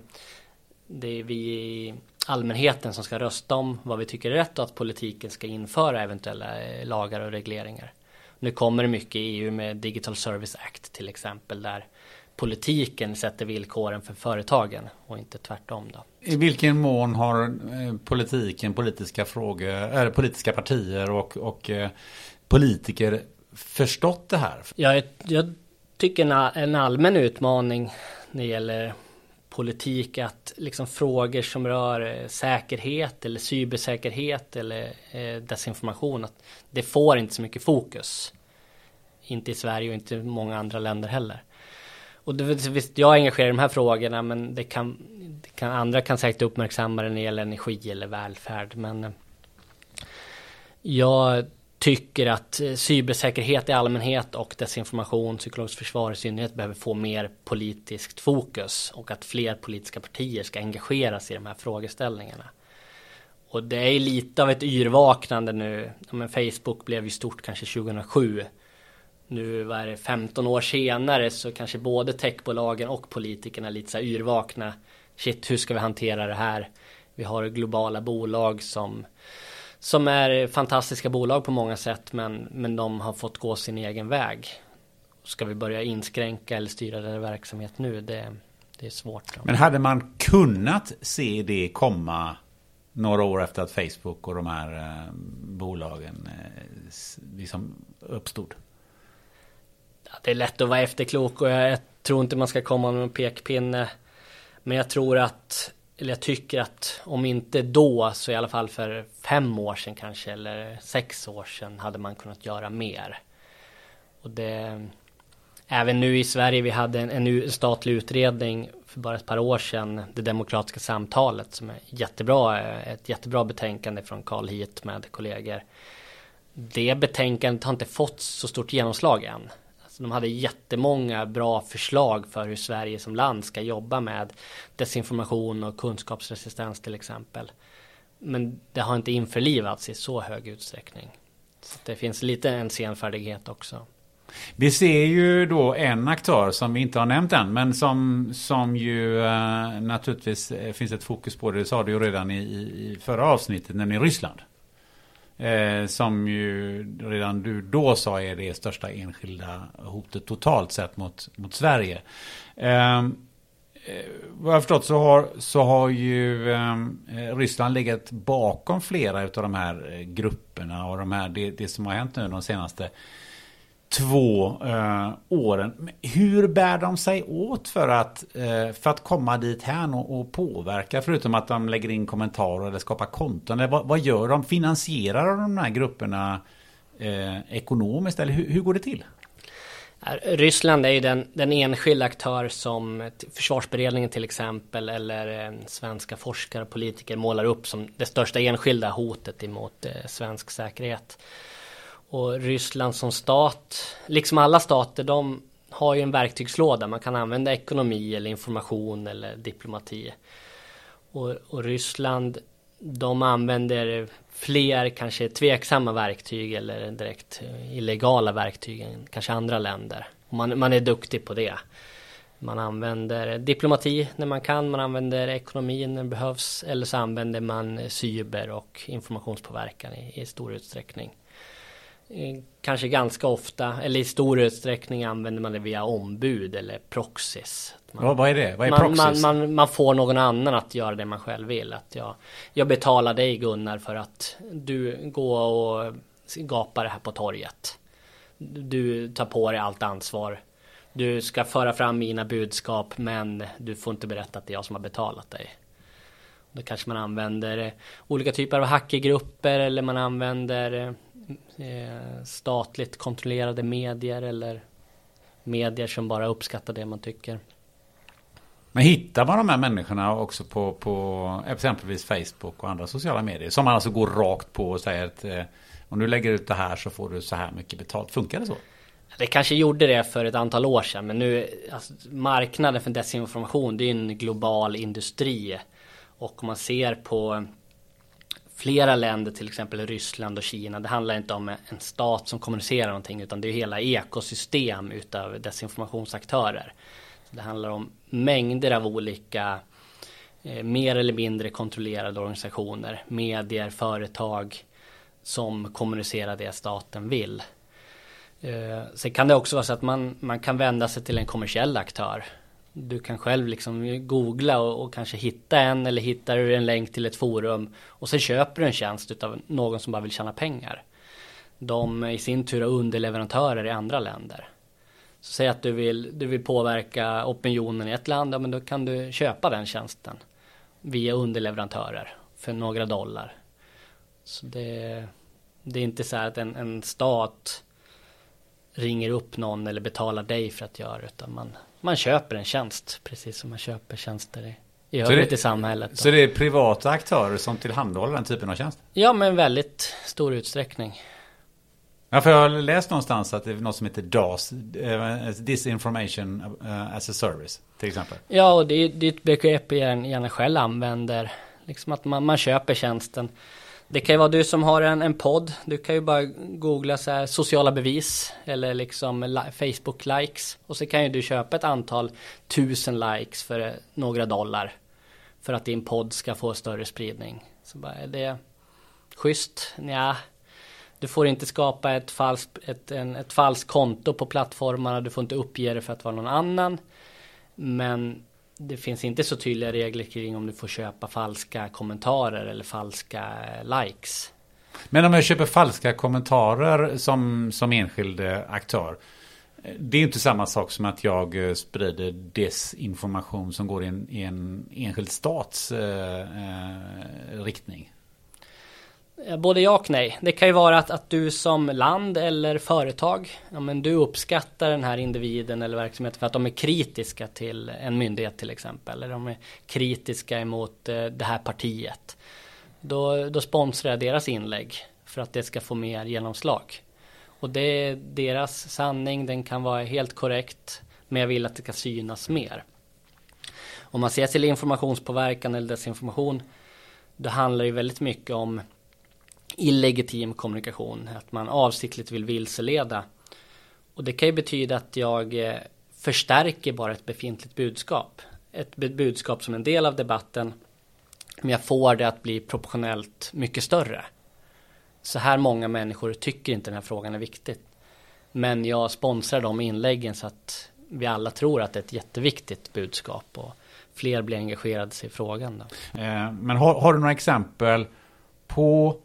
det är vi i allmänheten som ska rösta om vad vi tycker är rätt och att politiken ska införa eventuella eh, lagar och regleringar. Nu kommer det mycket i EU med Digital Service Act till exempel där politiken sätter villkoren för företagen och inte tvärtom då. I vilken mån har eh, politiken, politiska frågor, äh, politiska partier och, och eh, politiker förstått det här? Jag, jag tycker en, en allmän utmaning när det gäller politik att liksom frågor som rör eh, säkerhet eller cybersäkerhet eller eh, desinformation att det får inte så mycket fokus. Inte i Sverige och inte i många andra länder heller. Och det, visst, jag är engagerad i de här frågorna men det kan, det kan andra kan säkert uppmärksamma det när det gäller energi eller välfärd men eh, jag tycker att eh, cybersäkerhet i allmänhet och desinformation, psykologiskt försvar i synnerhet behöver få mer politiskt fokus och att fler politiska partier ska engageras i de här frågeställningarna. Och det är lite av ett yrvaknande nu. men Facebook blev ju stort kanske 2007. Nu var det 15 år senare så kanske både techbolagen och politikerna är lite så här yrvakna. Shit, hur ska vi hantera det här? Vi har globala bolag som som är fantastiska bolag på många sätt men, men de har fått gå sin egen väg. Ska vi börja inskränka eller styra deras verksamhet nu? Det, det är svårt. Men hade man kunnat se det komma några år efter att Facebook och de här eh, bolagen eh, liksom uppstod? Det är lätt att vara efterklok och jag, tror inte man ska komma med någon pekpinne. Men jag tror att eller jag tycker att om inte då så i alla fall för fem år sedan kanske eller sex år sedan hade man kunnat göra mer. Och det Även nu i Sverige, vi hade en, en statlig utredning för bara ett par år sedan, det demokratiska samtalet som är jättebra, ett jättebra betänkande från Carl Hit med kollegor. Det betänkandet har inte fått så stort genomslag än. De hade jättemånga bra förslag för hur Sverige som land ska jobba med desinformation och kunskapsresistens till exempel. Men det har inte införlivats i så hög utsträckning. Så det finns lite en senfärdighet också. Vi ser ju då en aktör som vi inte har nämnt än men som, som ju uh, naturligtvis eh, finns ett fokus på. Det sa du ju redan i, i förra avsnittet, nämligen Ryssland. Eh, som ju redan du då sa är det största enskilda hotet totalt sett mot, mot Sverige. Ehm, eh, vad jag förstått så har, så har ju ehm, eh, Ryssland legat bakom flera av de här eh, grupperna och de här, det, det som har hänt nu de senaste två eh, åren. Hur bär de sig åt för att, eh, för att komma dit här och, och, påverka? Förutom att de lägger in kommentarer eller skapar konton. Eller vad, vad gör de? Finansierar de här grupperna eh, ekonomiskt? Eller hur, hur, går det till? Eh, Ryssland är ju den, den enskilda aktör som försvarsberedningen till exempel eller eh, svenska forskare och politiker målar upp som det största enskilda hotet emot eh, svensk säkerhet. Och Ryssland som stat, liksom alla stater, de har ju en verktygslåda. Man kan använda ekonomi eller information eller diplomati. Och, och Ryssland, de använder fler kanske tveksamma verktyg eller direkt eh, illegala verktyg än kanske andra länder. Man, man är duktig på det. Man använder diplomati när man kan, man använder ekonomi när det behövs eller så använder man eh, cyber och informationspåverkan i, i stor utsträckning. Eh, kanske ganska ofta, eller i stor utsträckning använder man det via ombud eller proxys. Man, ja, vad är det? Vad är man, proxys? Man, man, man, får någon annan att göra det man själv vill. Att jag, jag betalar dig Gunnar för att du går och gapar här på torget. Du tar på dig allt ansvar. Du ska föra fram mina budskap men du får inte berätta att det är jag som har betalat dig. Då kanske man använder olika typer av hackergrupper eller man använder eh, statligt kontrollerade medier eller medier som bara uppskattar det man tycker. Men hittar man de här människorna också på, på exempelvis Facebook och andra sociala medier? Som man alltså går rakt på och säger att eh, om du lägger ut det här så får du så här mycket betalt. Funkar det så? Det kanske gjorde det för ett antal år sedan men nu alltså, marknaden för desinformation det är en global industri. Och om man ser på flera länder, till exempel Ryssland och Kina. Det handlar inte om en stat som kommunicerar någonting utan det är hela ekosystem utav desinformationsaktörer. Det handlar om mängder av olika eh, mer eller mindre kontrollerade organisationer, medier, företag som kommunicerar det staten vill. Eh, sen kan det också vara så att man, man kan vända sig till en kommersiell aktör du kan själv liksom googla och, och, kanske hitta en eller hittar du en länk till ett forum och sen köper du en tjänst utav någon som bara vill tjäna pengar. De i sin tur har underleverantörer i andra länder. Så säg att du vill, du vill påverka opinionen i ett land, ja, men då kan du köpa den tjänsten via underleverantörer för några dollar. Så det, det är inte så här att en, en stat ringer upp någon eller betalar dig för att göra utan man, man köper en tjänst precis som man köper tjänster i, i övrigt i samhället. Så det är privata aktörer som tillhandahåller den typen av tjänst? Ja, men väldigt stor utsträckning. Ja, för jag har läst någonstans att det är något som heter DAS, eh, Disinformation eh, as a Service, till exempel. Ja, och det är, det är ett begrepp jag gärna själv använder. Liksom att man, man köper tjänsten. Det kan ju vara du som har en, en podd. Du kan ju bara googla så här sociala bevis eller liksom Facebook likes och så kan ju du köpa ett antal tusen likes för eh, några dollar för att din podd ska få större spridning. Så bara, är det schysst? Nja. du får inte skapa ett falskt, ett, en, ett falskt konto på plattformarna. Du får inte uppge det för att vara någon annan. Men det finns inte så tydliga regler kring om du får köpa falska kommentarer eller falska likes. Men om jag köper falska kommentarer som, som enskild eh, aktör. Eh, det är inte samma sak som att jag eh, sprider desinformation som går i en, i en enskild stats eh, riktning. Eh, både ja och nej. Det kan ju vara att, att du som land eller företag, ja, men du uppskattar den här individen eller verksamheten för att de är kritiska till en myndighet till exempel. Eller de är kritiska emot eh, det här partiet. Då, då sponsrar jag deras inlägg för att det ska få mer genomslag. Och det är deras sanning, den kan vara helt korrekt. Men jag vill att det ska synas mer. Om man ser till informationspåverkan eller desinformation. Då handlar det väldigt mycket om illegitim kommunikation. Att man avsiktligt vill vilseleda. Och det kan ju betyda att jag eh, förstärker bara ett befintligt budskap. Ett budskap som en del av debatten. Men jag får det att bli proportionellt mycket större. Så här många människor tycker inte den här frågan är viktig. Men jag sponsrar de inläggen så att vi alla tror att det är ett jätteviktigt budskap och fler blir engagerade i frågan. Då. Eh, men har, har, du några exempel på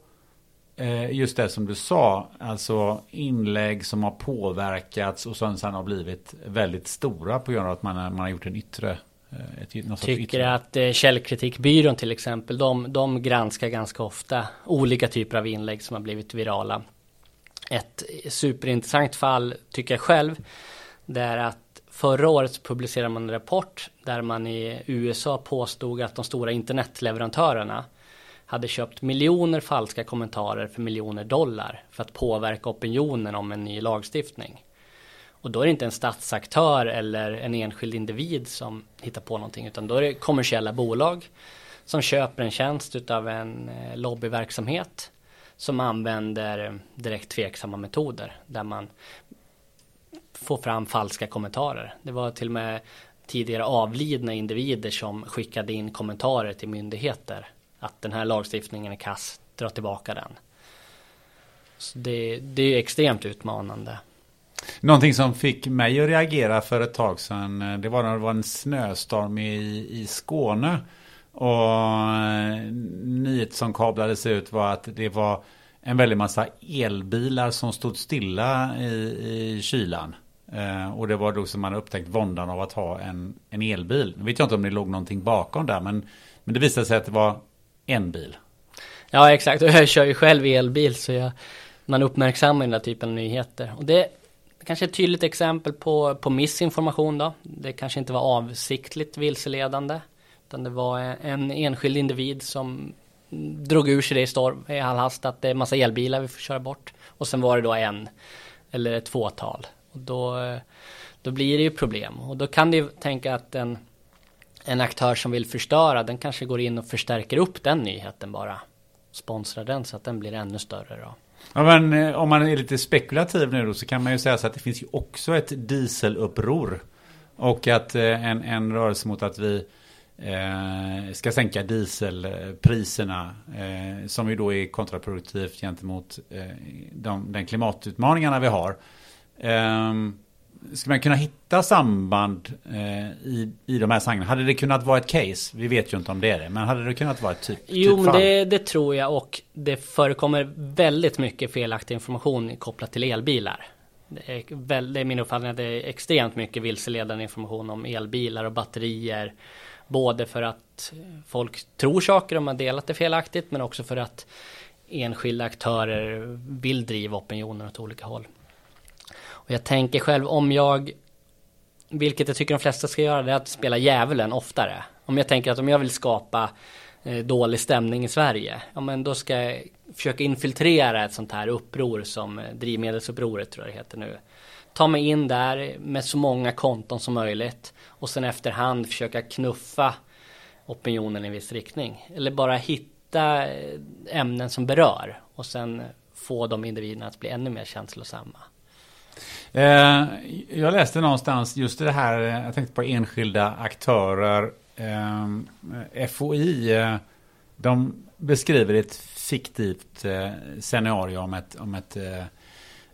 just det som du sa, alltså inlägg som har påverkats och som sen har blivit väldigt stora på grund av att man, man har gjort en yttre Eh, ett, Tycker yttre. att eh, Källkritikbyrån till exempel, de, de granskar ganska ofta olika typer av inlägg som har blivit virala. Ett superintressant fall tycker jag själv, det är att förra året publicerade man en rapport där man i USA påstod att de stora internetleverantörerna hade köpt miljoner falska kommentarer för miljoner dollar för att påverka opinionen om en ny lagstiftning. Och då är det inte en statsaktör eller en enskild individ som hittar på någonting utan då är det kommersiella bolag som köper en tjänst utav en eh, lobbyverksamhet som använder eh, direkt tveksamma metoder där man får fram falska kommentarer. Det var till och med tidigare avlidna individer som skickade in kommentarer till myndigheter att den här lagstiftningen är kass, dra tillbaka den. Så det, det är extremt utmanande. Någonting som fick mig att reagera för ett tag sedan. Eh, det var när det var en snöstorm i, i Skåne. Och eh, nyhet som kablades ut var att det var en väldig massa elbilar som stod stilla i, i kylan. Eh, och det var då som man upptäckt våndan av att ha en, en elbil. Nu vet jag inte om det låg någonting bakom där men, men det visade sig att det var en bil. Ja exakt och jag kör ju själv elbil så jag, man uppmärksammar den där typen av nyheter. Och det kanske ett tydligt exempel på, på missinformation då. Det kanske inte var avsiktligt vilseledande. Utan det var en enskild individ som drog ur sig det i, storm, i all hast att det är massa elbilar vi får köra bort. Och sen var det då en eller ett fåtal. Och då, då blir det ju problem. Och då kan du tänka att en, en aktör som vill förstöra den kanske går in och förstärker upp den nyheten bara. Sponsrar den så att den blir ännu större då. Ja, men eh, om man är lite spekulativ nu då så kan man ju säga så att det finns ju också ett dieseluppror. Och att eh, en, en rörelse mot att vi eh, ska sänka dieselpriserna. Eh, som ju då är kontraproduktivt gentemot eh, de, den klimatutmaningarna vi har. Eh, Ska man kunna hitta samband eh, i, i de här sammanhangen? Hade det kunnat vara ett case? Vi vet ju inte om det är det. Men hade det kunnat vara ett typ, Jo, typ det, det, tror jag. Och det förekommer väldigt mycket felaktig information kopplat till elbilar. Det är, väl, det är min uppfattning att det är extremt mycket vilseledande information om elbilar och batterier. Både för att folk tror saker om man delat det felaktigt. Men också för att enskilda aktörer vill driva opinioner åt olika håll. Och jag tänker själv om jag, vilket jag tycker de flesta ska göra, det är att spela djävulen oftare. Om jag tänker att om jag vill skapa eh, dålig stämning i Sverige, ja men då ska jag försöka infiltrera ett sånt här uppror som eh, drivmedelsupproret tror jag det heter nu. Ta mig in där med så många konton som möjligt och sen efterhand försöka knuffa opinionen i en viss riktning. Eller bara hitta eh, ämnen som berör och sen få de individerna att bli ännu mer känslosamma. Eh, jag läste någonstans just det här, eh, jag tänkte på enskilda aktörer eh, FOI, de beskriver ett fiktivt scenario om ett, om ett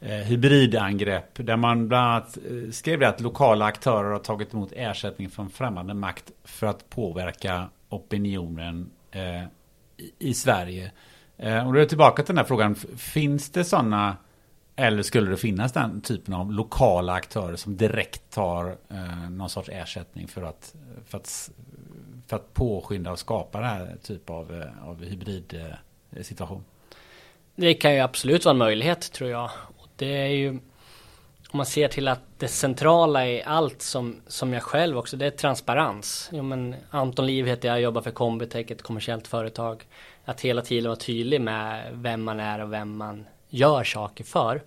hybridangrepp. Där man bland annat skrev det att lokala aktörer har tagit emot ersättning från främmande makt för att påverka opinionen i, Sverige. Och då är jag tillbaka till den här frågan. Finns det sådana eller skulle det finnas den typen av lokala aktörer som direkt tar eh, någon sorts ersättning för att, för att, för att påskynda och skapa den här typen av, eh, av hybridsituation? Eh, det kan ju absolut vara en möjlighet tror jag. Och det är ju om man ser till att det centrala i allt som, som jag själv också, det är transparens. Jo, men Anton Liv heter jag, jobbar för Combitech, ett kommersiellt företag. Att hela tiden vara tydlig med vem man är och vem man gör saker för.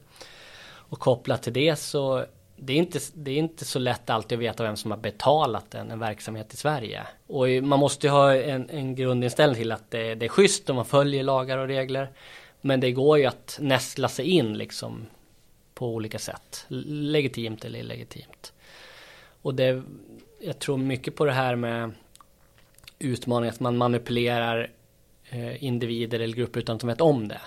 Och kopplat till det så det är, inte, det är inte så lätt alltid att veta vem som har betalat en, en verksamhet i Sverige. Och man måste ju ha en, en grundinställning till att det, det är schysst om man följer lagar och regler. Men det går ju att nästla sig in liksom på olika sätt. Legitimt eller illegitimt. Och det, jag tror mycket på det här med utmaningen att man manipulerar eh, individer eller grupper utan att de vet om det.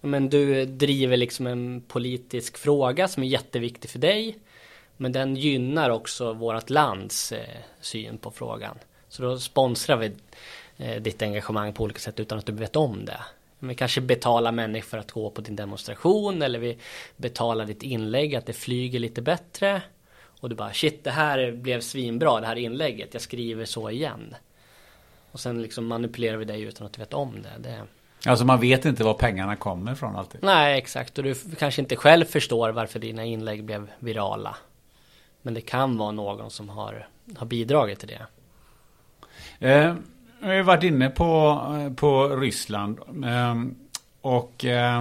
Men du driver liksom en politisk fråga som är jätteviktig för dig. Men den gynnar också vårt lands eh, syn på frågan. Så då sponsrar vi eh, ditt engagemang på olika sätt utan att du vet om det. Vi kanske betalar människor för att gå på din demonstration eller vi betalar ditt inlägg att det flyger lite bättre. Och du bara shit det här blev svinbra det här inlägget. Jag skriver så igen. Och sen liksom manipulerar vi dig utan att du vet om det. det Alltså man vet inte var pengarna kommer ifrån alltid. Nej exakt och du kanske inte själv förstår varför dina inlägg blev virala. Men det kan vara någon som har, har bidragit till det. Eh, vi har varit inne på, på Ryssland. Eh, och eh,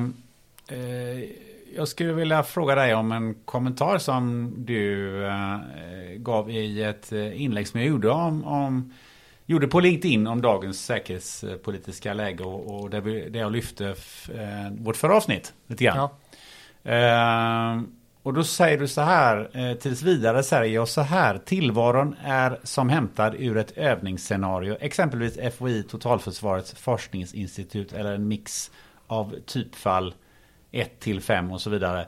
eh, jag skulle vilja fråga dig om en kommentar som du eh, gav i ett eh, inlägg som jag gjorde om, om gjorde på LinkedIn om dagens säkerhetspolitiska läge och, och vi, där jag lyfte eh, vårt förra avsnitt lite grann. Ja. Eh, och då säger du så här, eh, tills vidare säger jag så här, tillvaron är som hämtad ur ett övningsscenario, exempelvis FOI, Totalförsvarets forskningsinstitut eller en mix av typfall 1 till 5 och så vidare.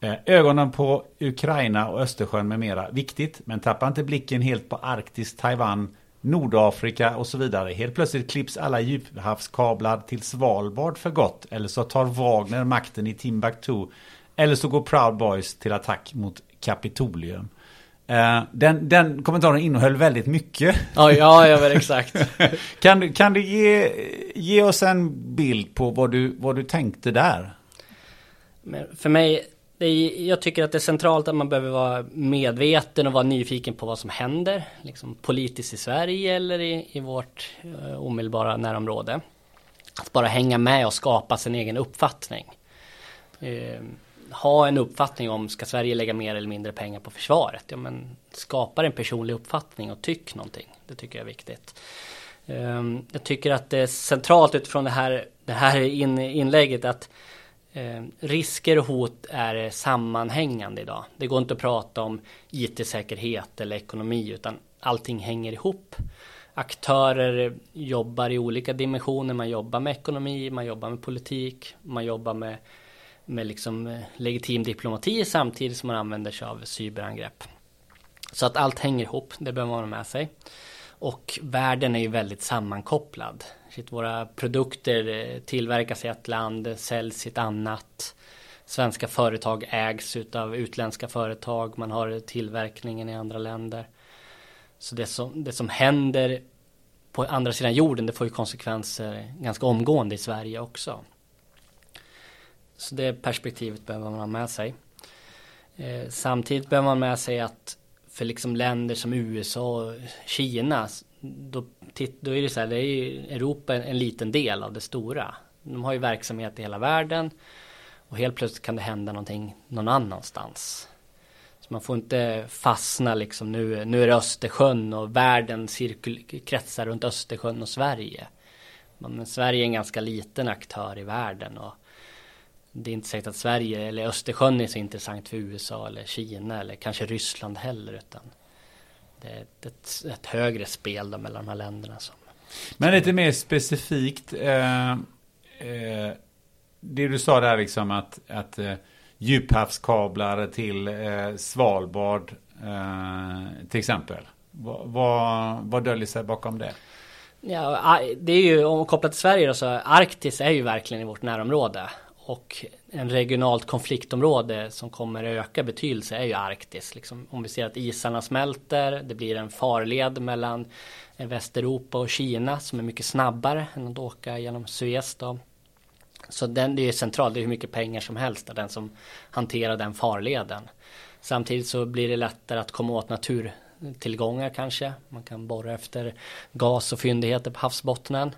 Eh, ögonen på Ukraina och Östersjön med mera. Viktigt, men tappa inte blicken helt på Arktis, Taiwan, Nordafrika och så vidare. Helt plötsligt klipps alla djuphavskablar till Svalbard för gott. Eller så tar Wagner makten i Timbuktu. Eller så går Proud Boys till attack mot Kapitolium. Uh, den, den kommentaren innehöll väldigt mycket. Ja, ja, ja exakt. kan, du, kan du ge, ge oss en bild på vad du, vad du tänkte där? Men för mig är, jag tycker att det är centralt att man behöver vara medveten och vara nyfiken på vad som händer. Liksom politiskt i Sverige eller i, i vårt eh, omedelbara närområde. Att bara hänga med och skapa sin egen uppfattning. Eh, ha en uppfattning om ska Sverige lägga mer eller mindre pengar på försvaret. Ja, men skapa en personlig uppfattning och tyck någonting. Det tycker jag är viktigt. Eh, jag tycker att det är centralt utifrån det här, det här in, inlägget att Eh, risker och hot är sammanhängande idag. Det går inte att prata om IT-säkerhet eller ekonomi utan allting hänger ihop. Aktörer jobbar i olika dimensioner. Man jobbar med ekonomi, man jobbar med politik, man jobbar med, med liksom eh, legitim diplomati samtidigt som man använder sig av cyberangrepp. Så att allt hänger ihop, det behöver man ha med sig. Och världen är ju väldigt sammankopplad. Shit, våra produkter eh, tillverkas i ett land, säljs i ett annat. Svenska företag ägs av utländska företag. Man har tillverkningen i andra länder. Så det som, det som händer på andra sidan jorden det får ju konsekvenser ganska omgående i Sverige också. Så det perspektivet behöver man ha med sig. Eh, samtidigt behöver man med sig att för liksom länder som USA och Kina då, då är det så här, det är ju Europa en, en liten del av det stora. De har ju verksamhet i hela världen och helt plötsligt kan det hända någonting någon annanstans. Så man får inte fastna liksom nu, nu är det Östersjön och världen cirkul, kretsar runt Östersjön och Sverige. Men Sverige är en ganska liten aktör i världen och det är inte säkert att Sverige eller Östersjön är så intressant för USA eller Kina eller kanske Ryssland heller utan det är ett, ett högre spel då mellan de här länderna. Som... Men lite mer specifikt. Eh, eh, det du sa där liksom att, att eh, djuphavskablar till eh, Svalbard eh, till exempel. Vad, vad, vad döljer sig bakom det? Ja, det är ju om kopplat till Sverige då, så Arktis är ju verkligen i vårt närområde. Och en regionalt konfliktområde som kommer att öka betydelse är ju Arktis. Liksom, om vi ser att isarna smälter, det blir en farled mellan eh, Västeuropa och Kina som är mycket snabbare än att åka genom Suez då. Så den, det är centralt, det är hur mycket pengar som helst av den som hanterar den farleden. Samtidigt så blir det lättare att komma åt naturtillgångar kanske. Man kan borra efter gas och fyndigheter på havsbottnen.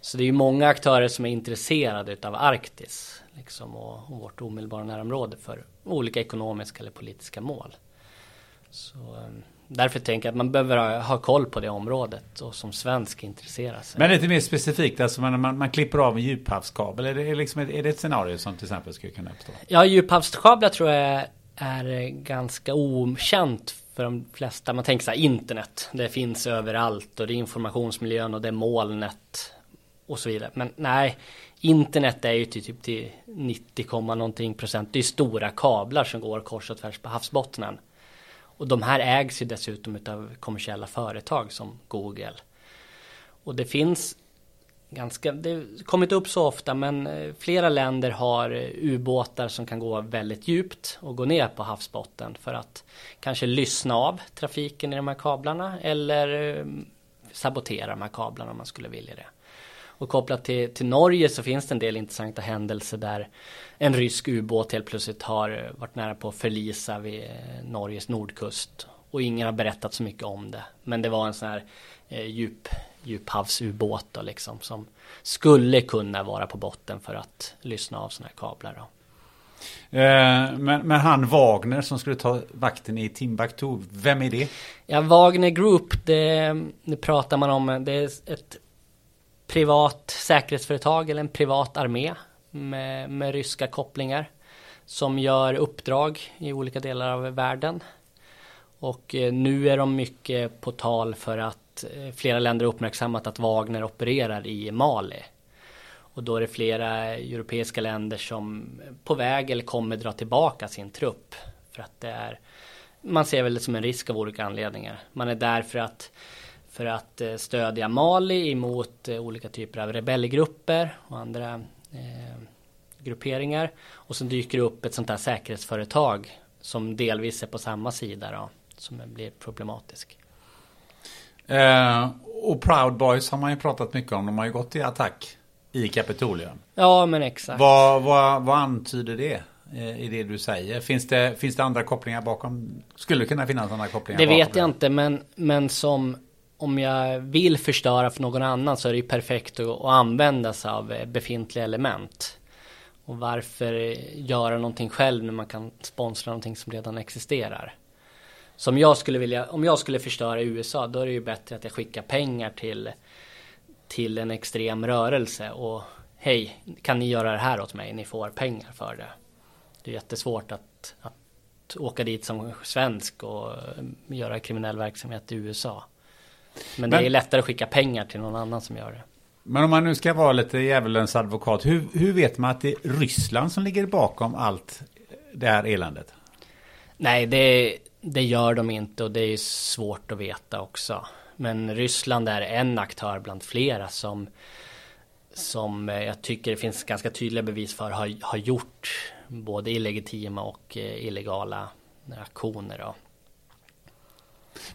Så det är ju många aktörer som är intresserade av Arktis liksom, och, och vårt omedelbara närområde för olika ekonomiska eller politiska mål. Så, ehm, därför tänker jag att man behöver ha, ha, koll på det området och som svensk intressera sig. Men lite mer specifikt, alltså man, man, man klipper av en djuphavskabel. Är det, liksom ett, är det ett scenario som till exempel skulle kunna uppstå? Ja, djuphavskablar tror jag är ganska okänt för de flesta. Man tänker så här, internet. Det finns överallt och det är informationsmiljön och det är molnet och så vidare. Men nej, internet är ju till typ till 90, någonting procent. Det är stora kablar som går kors och tvärs på havsbottnen. Och de här ägs ju dessutom av kommersiella företag som Google. Och det finns ganska, det har kommit upp så ofta men eh, flera länder har eh, ubåtar som kan gå väldigt djupt och gå ner på havsbotten för att kanske lyssna av trafiken i de här kablarna eller eh, sabotera de här kablarna om man skulle vilja det. Och kopplat till, till Norge så finns det en del intressanta händelser där en rysk ubåt helt plötsligt har varit nära på att förlisa vid Norges nordkust. Och ingen har berättat så mycket om det. Men det var en sån här eh, djup, djuphavsubåt då liksom som skulle kunna vara på botten för att lyssna av såna här kablar. Då. Eh, men, men, han Wagner som skulle ta vakten i Timbuktu, vem är det? Ja, Wagner Group, det, det pratar man om, det är ett privat säkerhetsföretag eller en privat armé med, med ryska kopplingar som gör uppdrag i olika delar av världen. Och eh, nu är de mycket på tal för att eh, flera länder uppmärksammat att Wagner opererar i Mali. Och då är det flera europeiska länder som på väg eller kommer dra tillbaka sin trupp. För att det är, man ser väl det som en risk av olika anledningar. Man är där för att för att eh, stödja Mali emot eh, olika typer av rebellgrupper och andra eh, grupperingar. Och så dyker det upp ett sånt här säkerhetsföretag som delvis är på samma sida då, som blir problematisk. Eh, och Proud Boys har man ju pratat mycket om. De har ju gått i attack i Kapitolium. Ja, men exakt. Vad, vad, vad antyder det? i det du säger. Finns det, finns det andra kopplingar bakom? Skulle det kunna finnas andra kopplingar? Det vet jag inte, men, men som om jag vill förstöra för någon annan så är det ju perfekt att, att använda sig av eh, befintliga element. Och varför eh, göra någonting själv när man kan sponsra någonting som redan existerar? Som jag skulle vilja, om jag skulle förstöra USA då är det ju bättre att jag skickar pengar till till en extrem rörelse och hej, kan ni göra det här åt mig? Ni får pengar för det. Det är jättesvårt att, att åka dit som svensk och eh, göra kriminell verksamhet i USA. Men, det är lättare att skicka pengar till någon annan som gör det. Men om man nu ska vara lite djävulens advokat, hur, hur vet man att det är Ryssland som ligger bakom allt det här eländet? Nej, det, det gör de inte och det är svårt att veta också. Men Ryssland är en aktör bland flera som som jag tycker det finns ganska tydliga bevis för har, har gjort både illegitima och eh, illegala aktioner. Då.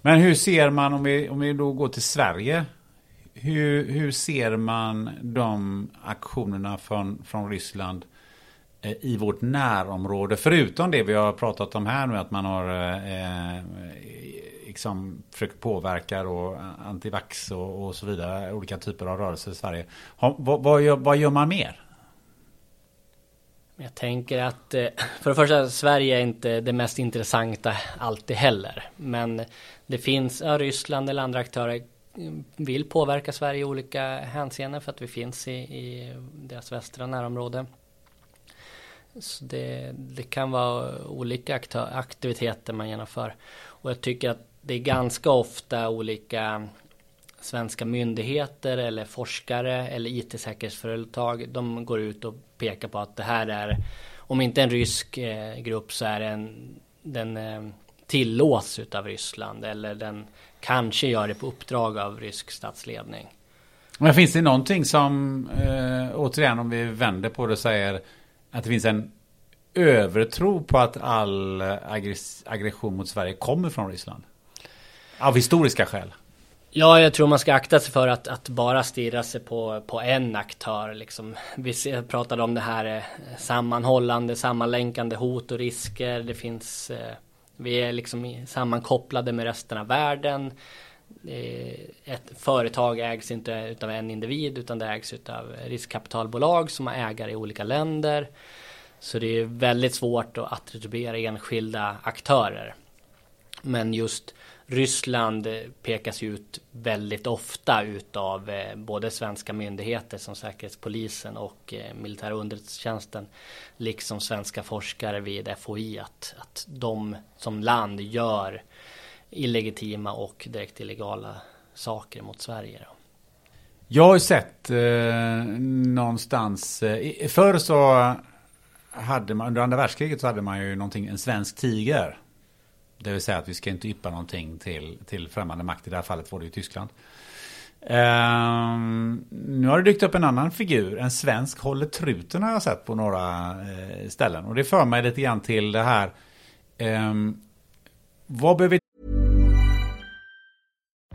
Men hur ser man, om vi, om vi då går till Sverige, hur, hur ser man de aktionerna från, från Ryssland eh, i vårt närområde? Förutom det vi har pratat om här nu, att man har eh, liksom försökt påverka och antivax och, och så vidare, olika typer av rörelser i Sverige. Ha, vad, vad, gör, vad gör man mer? Jag tänker att eh, för det första Sverige är inte det mest intressanta alltid heller. Men det finns, ja, Ryssland eller andra aktörer mm, vill påverka Sverige i olika hänseenden för att vi finns i, i deras västra närområde. Så det, det kan vara olika aktör, aktiviteter man genomför. Och jag tycker att det är ganska ofta olika svenska myndigheter eller forskare eller IT-säkerhetsföretag. De går ut och pekar på att det här är, om inte en rysk eh, grupp så är en, den eh, tillåts utav Ryssland eller den kanske gör det på uppdrag av rysk statsledning. Men finns det någonting som, eh, återigen om vi vänder på det och säger att det finns en övertro på att all aggression mot Sverige kommer från Ryssland? Av historiska skäl? Ja, jag tror man ska akta sig för att, att bara stirra sig på, på en aktör. Liksom. Vi pratade om det här eh, sammanhållande, sammanlänkande hot och risker. Det finns, eh, vi är liksom sammankopplade med resten av världen. Eh, ett företag ägs inte av en individ utan det ägs av riskkapitalbolag som har ägare i olika länder. Så det är väldigt svårt att attribuera enskilda aktörer. Men just Ryssland eh, pekas ut väldigt ofta utav eh, både svenska myndigheter som Säkerhetspolisen och eh, militära underrättelsetjänsten liksom svenska forskare vid FOI att, att de som land gör illegitima och direkt illegala saker mot Sverige. Jag har ju sett eh, någonstans, eh, förr så hade man, under andra världskriget så hade man ju någonting, en svensk tiger. Det vill säga att vi ska inte yppa någonting till, till främmande makt. I det här fallet var det ju Tyskland. Um, nu har det dykt upp en annan figur. En svensk håller truten har jag sett på några uh, ställen. Och det för mig lite grann till det här. Um, vad behöver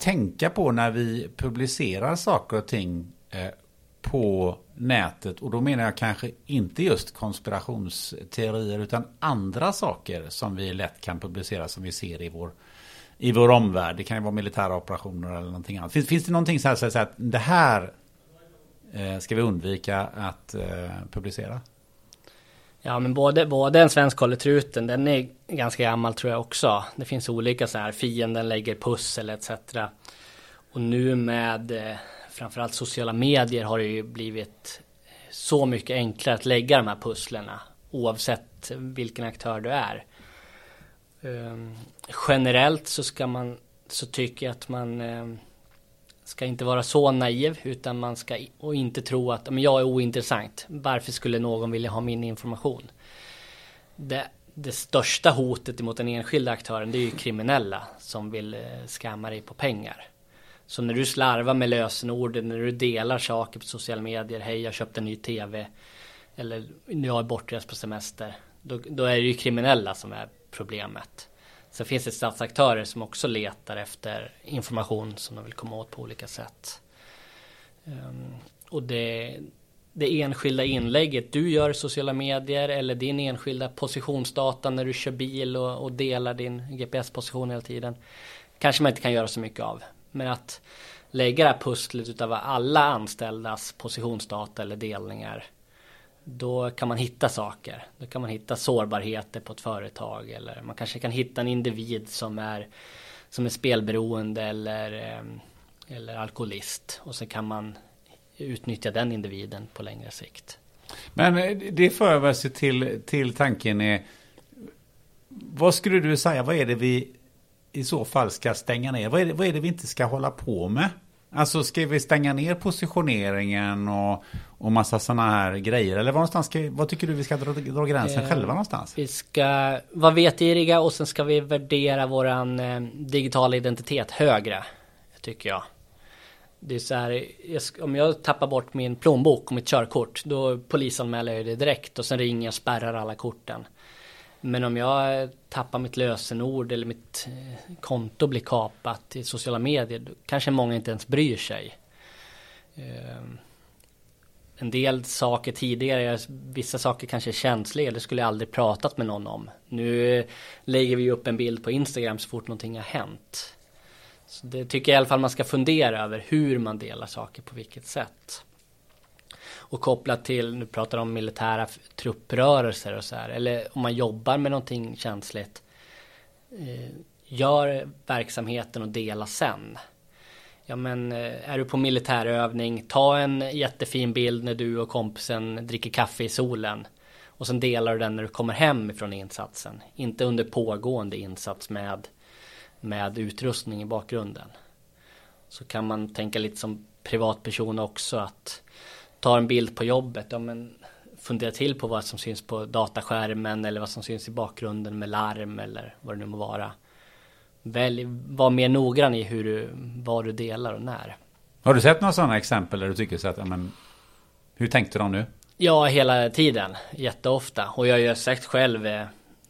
Tänka på när vi publicerar saker och ting eh, på nätet och då menar jag kanske inte just konspirationsteorier utan andra saker som vi lätt kan publicera som vi ser i vår i vår omvärld. Det kan ju vara militära operationer eller någonting annat. Finns, finns det någonting så här, så att det här eh, ska vi undvika att eh, publicera? Ja men både, både en svensk håller truten, den är ganska gammal tror jag också. Det finns olika så här, fienden lägger pussel etc. Och nu med eh, framförallt sociala medier har det ju blivit eh, så mycket enklare att lägga de här pusslerna oavsett vilken aktör du är. Um, generellt så ska man så tycker jag att man um, ska inte vara så naiv utan man ska och inte tro att men jag är ointressant. Varför skulle någon vilja ha min information? Det, det största hotet mot den enskilda aktören det är ju kriminella som vill eh, skamma dig på pengar. Så när du slarvar med lösenorden, när du delar saker på sociala medier, hej jag köpte en ny tv eller jag är bortrest på semester. Då, då är det ju kriminella som är problemet. Sen finns det statsaktörer som också letar efter information som de vill komma åt på olika sätt. Ehm, och det, det enskilda inlägget du gör i sociala medier eller din enskilda positionsdata när du kör bil och, och delar din GPS-position hela tiden. Kanske man inte kan göra så mycket av. Men att lägga det här pusslet utav alla anställdas positionsdata eller delningar då kan man hitta saker. Då kan man hitta sårbarheter på ett företag eller man kanske kan hitta en individ som är som är spelberoende eller, eh, eller alkoholist och så kan man utnyttja den individen på längre sikt. Men det för över sig till, till tanken är vad skulle du säga, vad är det vi i så fall ska stänga ner? Vad är det, vad är det vi inte ska hålla på med? Alltså ska vi stänga ner positioneringen och, och massa sådana här grejer? Eller var någonstans ska, vad tycker du vi ska dra, dra gränsen Eh, själva någonstans? Vi ska vara vetgiriga och sen ska vi värdera våran eh, digitala identitet högre. Tycker jag. Det är så här, jag, om jag tappar bort min plånbok och mitt körkort, då polisanmäler jag det direkt och sen ringer jag och spärrar alla korten. Men om jag tappar mitt lösenord eller mitt eh, konto blir kapat i sociala medier, då kanske många inte ens bryr sig. Ehm, en del saker tidigare, vissa saker kanske är känsliga, det skulle jag aldrig pratat med någon om. Nu eh, lägger vi upp en bild på Instagram så fort någonting har hänt. Så det tycker jag i alla fall man ska fundera över hur man delar saker på vilket sätt. Och kopplat till, nu pratar om militära trupprörelser och så här, eller om man jobbar med någonting känsligt. Eh, gör verksamheten och dela sen. Ja men eh, är du på militärövning, ta en jättefin bild när du och kompisen dricker kaffe i solen. Och sen delar du den när du kommer hem ifrån insatsen. Inte under pågående insats med, med utrustning i bakgrunden. Så kan man tänka lite som privatperson också att ta en bild på jobbet. Ja, men fundera till på vad som syns på dataskärmen eller vad som syns i bakgrunden med larm eller vad det nu må vara. Välj, var mer noggrann i hur du, vad du delar och när. Har du sett några sådana exempel där du tycker så att, ja, men, hur tänkte de nu? Ja, hela tiden. Jätteofta. Och jag gör säkert själv eh,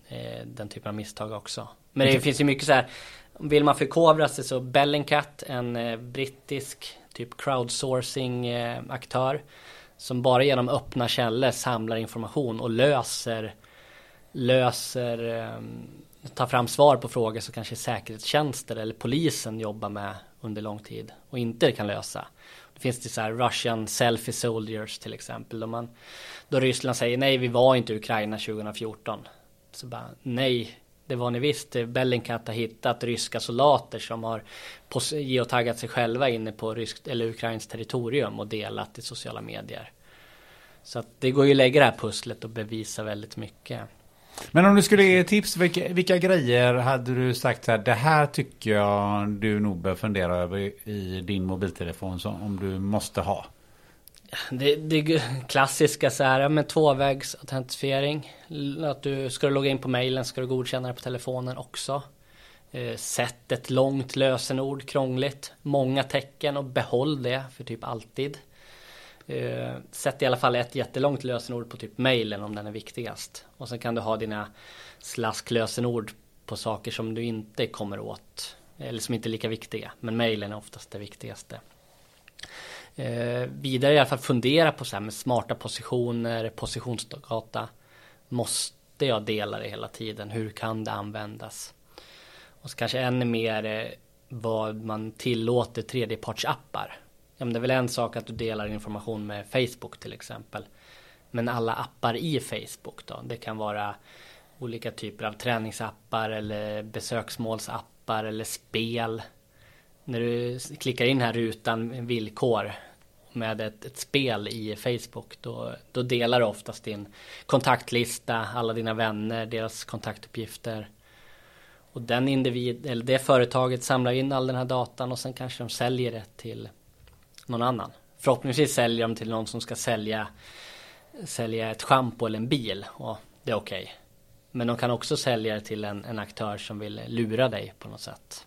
eh, den typen av misstag också. Men det finns ju mycket så här. Vill man förkovra sig så Bellingcat, en eh, brittisk typ crowdsourcing aktör Som bara genom öppna källor samlar information och löser löser ehm, tar fram svar på frågor som kanske säkerhetstjänster eller polisen jobbar med under lång tid och inte kan lösa. Det finns det så här Russian selfie soldiers till exempel. Då, man, då Ryssland säger nej vi var inte i Ukraina 2014. Så bara nej det var ni visst. Bellingcat har hittat ryska soldater som har geotaggat sig själva inne på ryskt eller ukrainskt territorium och delat i sociala medier. Så att det går ju att lägga det här pusslet och bevisa väldigt mycket. Men om du skulle ge tips, vilka, vilka grejer hade du sagt så här, det här tycker jag du nog bör fundera över i din mobiltelefon som om du måste ha? Det, det klassiska så här med tvåvägsautentifiering. Att du ska du logga in på mailen ska du godkänna det på telefonen också. Eh, sätt ett långt lösenord, krångligt. Många tecken och behåll det för typ alltid. Eh, sätt i alla fall ett jättelångt lösenord på typ mailen om den är viktigast. Och sen kan du ha dina slasklösenord på saker som du inte kommer åt. Eller som inte är lika viktiga. Men mailen är oftast det viktigaste. Eh, vidare i alla fall fundera på så här med smarta positioner, positionsdata. Måste jag dela det hela tiden? Hur kan det användas? Och så kanske ännu mer eh, vad man tillåter tredjepartsappar. Ja, men det är väl en sak att du delar information med Facebook till exempel. Men alla appar i Facebook då? Det kan vara olika typer av träningsappar eller besöksmålsappar eller spel. När du klickar in här rutan villkor med ett, ett spel i Facebook då, då delar du oftast din kontaktlista, alla dina vänner, deras kontaktuppgifter. Och den individ, eller det företaget samlar in all den här datan och sen kanske de säljer det till någon annan. Förhoppningsvis säljer de till någon som ska sälja sälja ett schampo eller en bil och det är okej. Okay. Men de kan också sälja det till en, en aktör som vill lura dig på något sätt.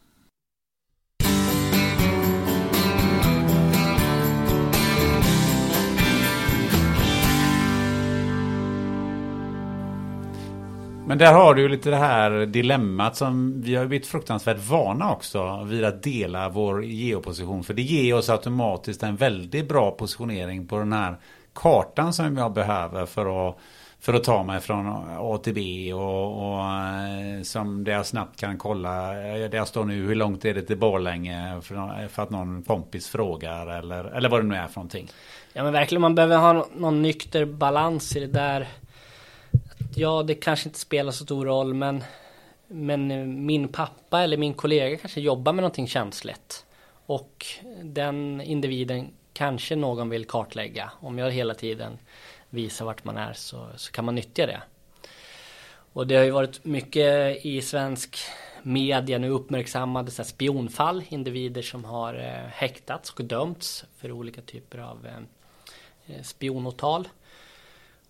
Men där har du ju lite det här dilemmat som vi har blivit fruktansvärt vana också vid att dela vår geoposition. För det ger oss automatiskt en väldigt bra positionering på den här kartan som jag behöver för att, för att ta mig från A till B och, och eh, som där jag snabbt kan kolla. Eh, där jag står nu, hur långt är det till Borlänge för, för att någon kompis frågar eller, eller vad det nu är för någonting. Ja men verkligen, man behöver ha någon nykter balans i det där ja, det kanske inte spelar så stor roll, men, men eh, min pappa eller min kollega kanske jobbar med någonting känsligt. Och den individen kanske någon vill kartlägga. Om jag hela tiden visar vart man är så, så kan man nyttja det. Och det har ju varit mycket i svensk media nu uppmärksammade så spionfall, individer som har eh, häktats och dömts för olika typer av eh, eh spionåtal.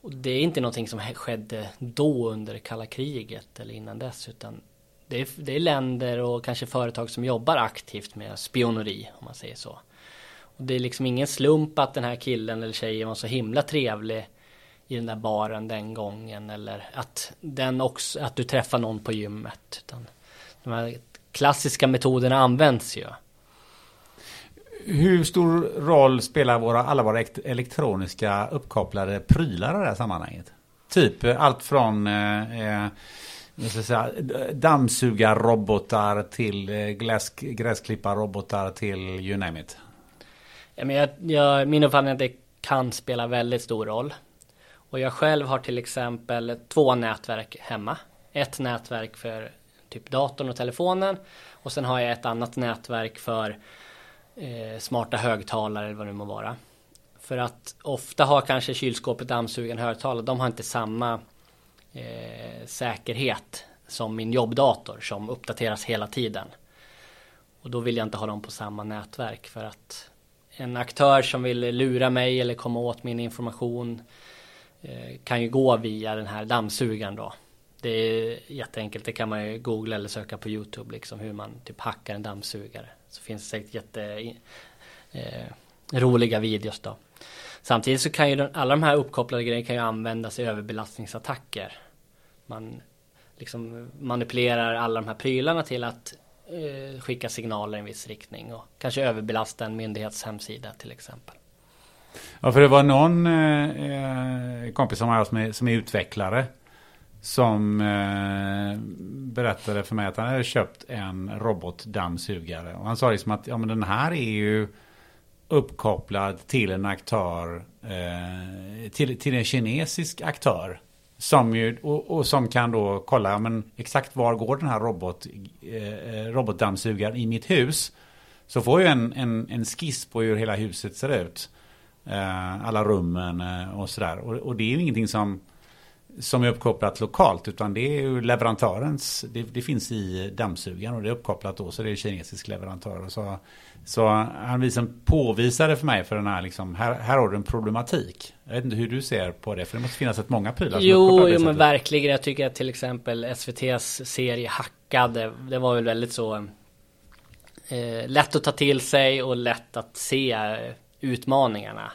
Och det är inte någonting som skedde då under kalla kriget eller innan dess utan det är, det är länder och kanske företag som jobbar aktivt med spioneri om man säger så. Och det är liksom ingen slump att den här killen eller tjejen var så himla trevlig i den där baren den gången eller att den också, att du träffar någon på gymmet. Utan de här klassiska metoderna används ju. Hur stor roll spelar våra, alla våra elektroniska uppkopplade prylar i det här sammanhanget? Typ eh, allt från eh, eh säga, dammsugarrobotar till eh, gräs, gräsklipparrobotar till you name it. Ja, men jag, jag, min uppfattning är att det kan spela väldigt stor roll. Och jag själv har till exempel två nätverk hemma. Ett nätverk för typ datorn och telefonen. Och sen har jag ett annat nätverk för eh, smarta högtalare eller vad det må vara. För att ofta har kanske kylskåpet, dammsugaren, högtalare, de har inte samma eh, säkerhet som min jobbdator som uppdateras hela tiden. Och då vill jag inte ha dem på samma nätverk för att en aktör som vill lura mig eller komma åt min information eh, kan ju gå via den här dammsugaren då. Det är jätteenkelt, det kan man ju googla eller söka på Youtube liksom hur man typ hackar en dammsugare. Så finns det säkert jätte eh, roliga videos då. Samtidigt så kan ju alla de här uppkopplade grejerna kan ju användas i överbelastningsattacker. Man liksom manipulerar alla de här prylarna till att eh, skicka signaler i en viss riktning och kanske överbelasta en myndighets hemsida till exempel. Ja, för det var någon eh, eh kompis som har som är, som är utvecklare som eh, berättade för mig att han hade köpt en robotdammsugare. Och han sa liksom att ja, men den här är ju uppkopplad till en aktör, eh, till, till en kinesisk aktör. Som ju, och, och, som kan då kolla men exakt var går den här robot, eh, eh robotdammsugaren i mitt hus. Så får jag en, en, en skiss på hur hela huset ser ut. Eh, alla rummen eh, och sådär. Och, och det är ju ingenting som som är uppkopplat lokalt utan det är ju leverantörens, det, det, finns i dammsugaren och det är uppkopplat då så det är kinesisk leverantör. Så, så han liksom påvisade för mig för den här liksom, här, här har du en problematik. Jag vet inte hur du ser på det för det måste finnas ett många prylar Jo, jo men verkligen. Jag tycker att till exempel SVTs serie Hackade, det var väl väldigt så eh, lätt att ta till sig och lätt att se utmaningarna.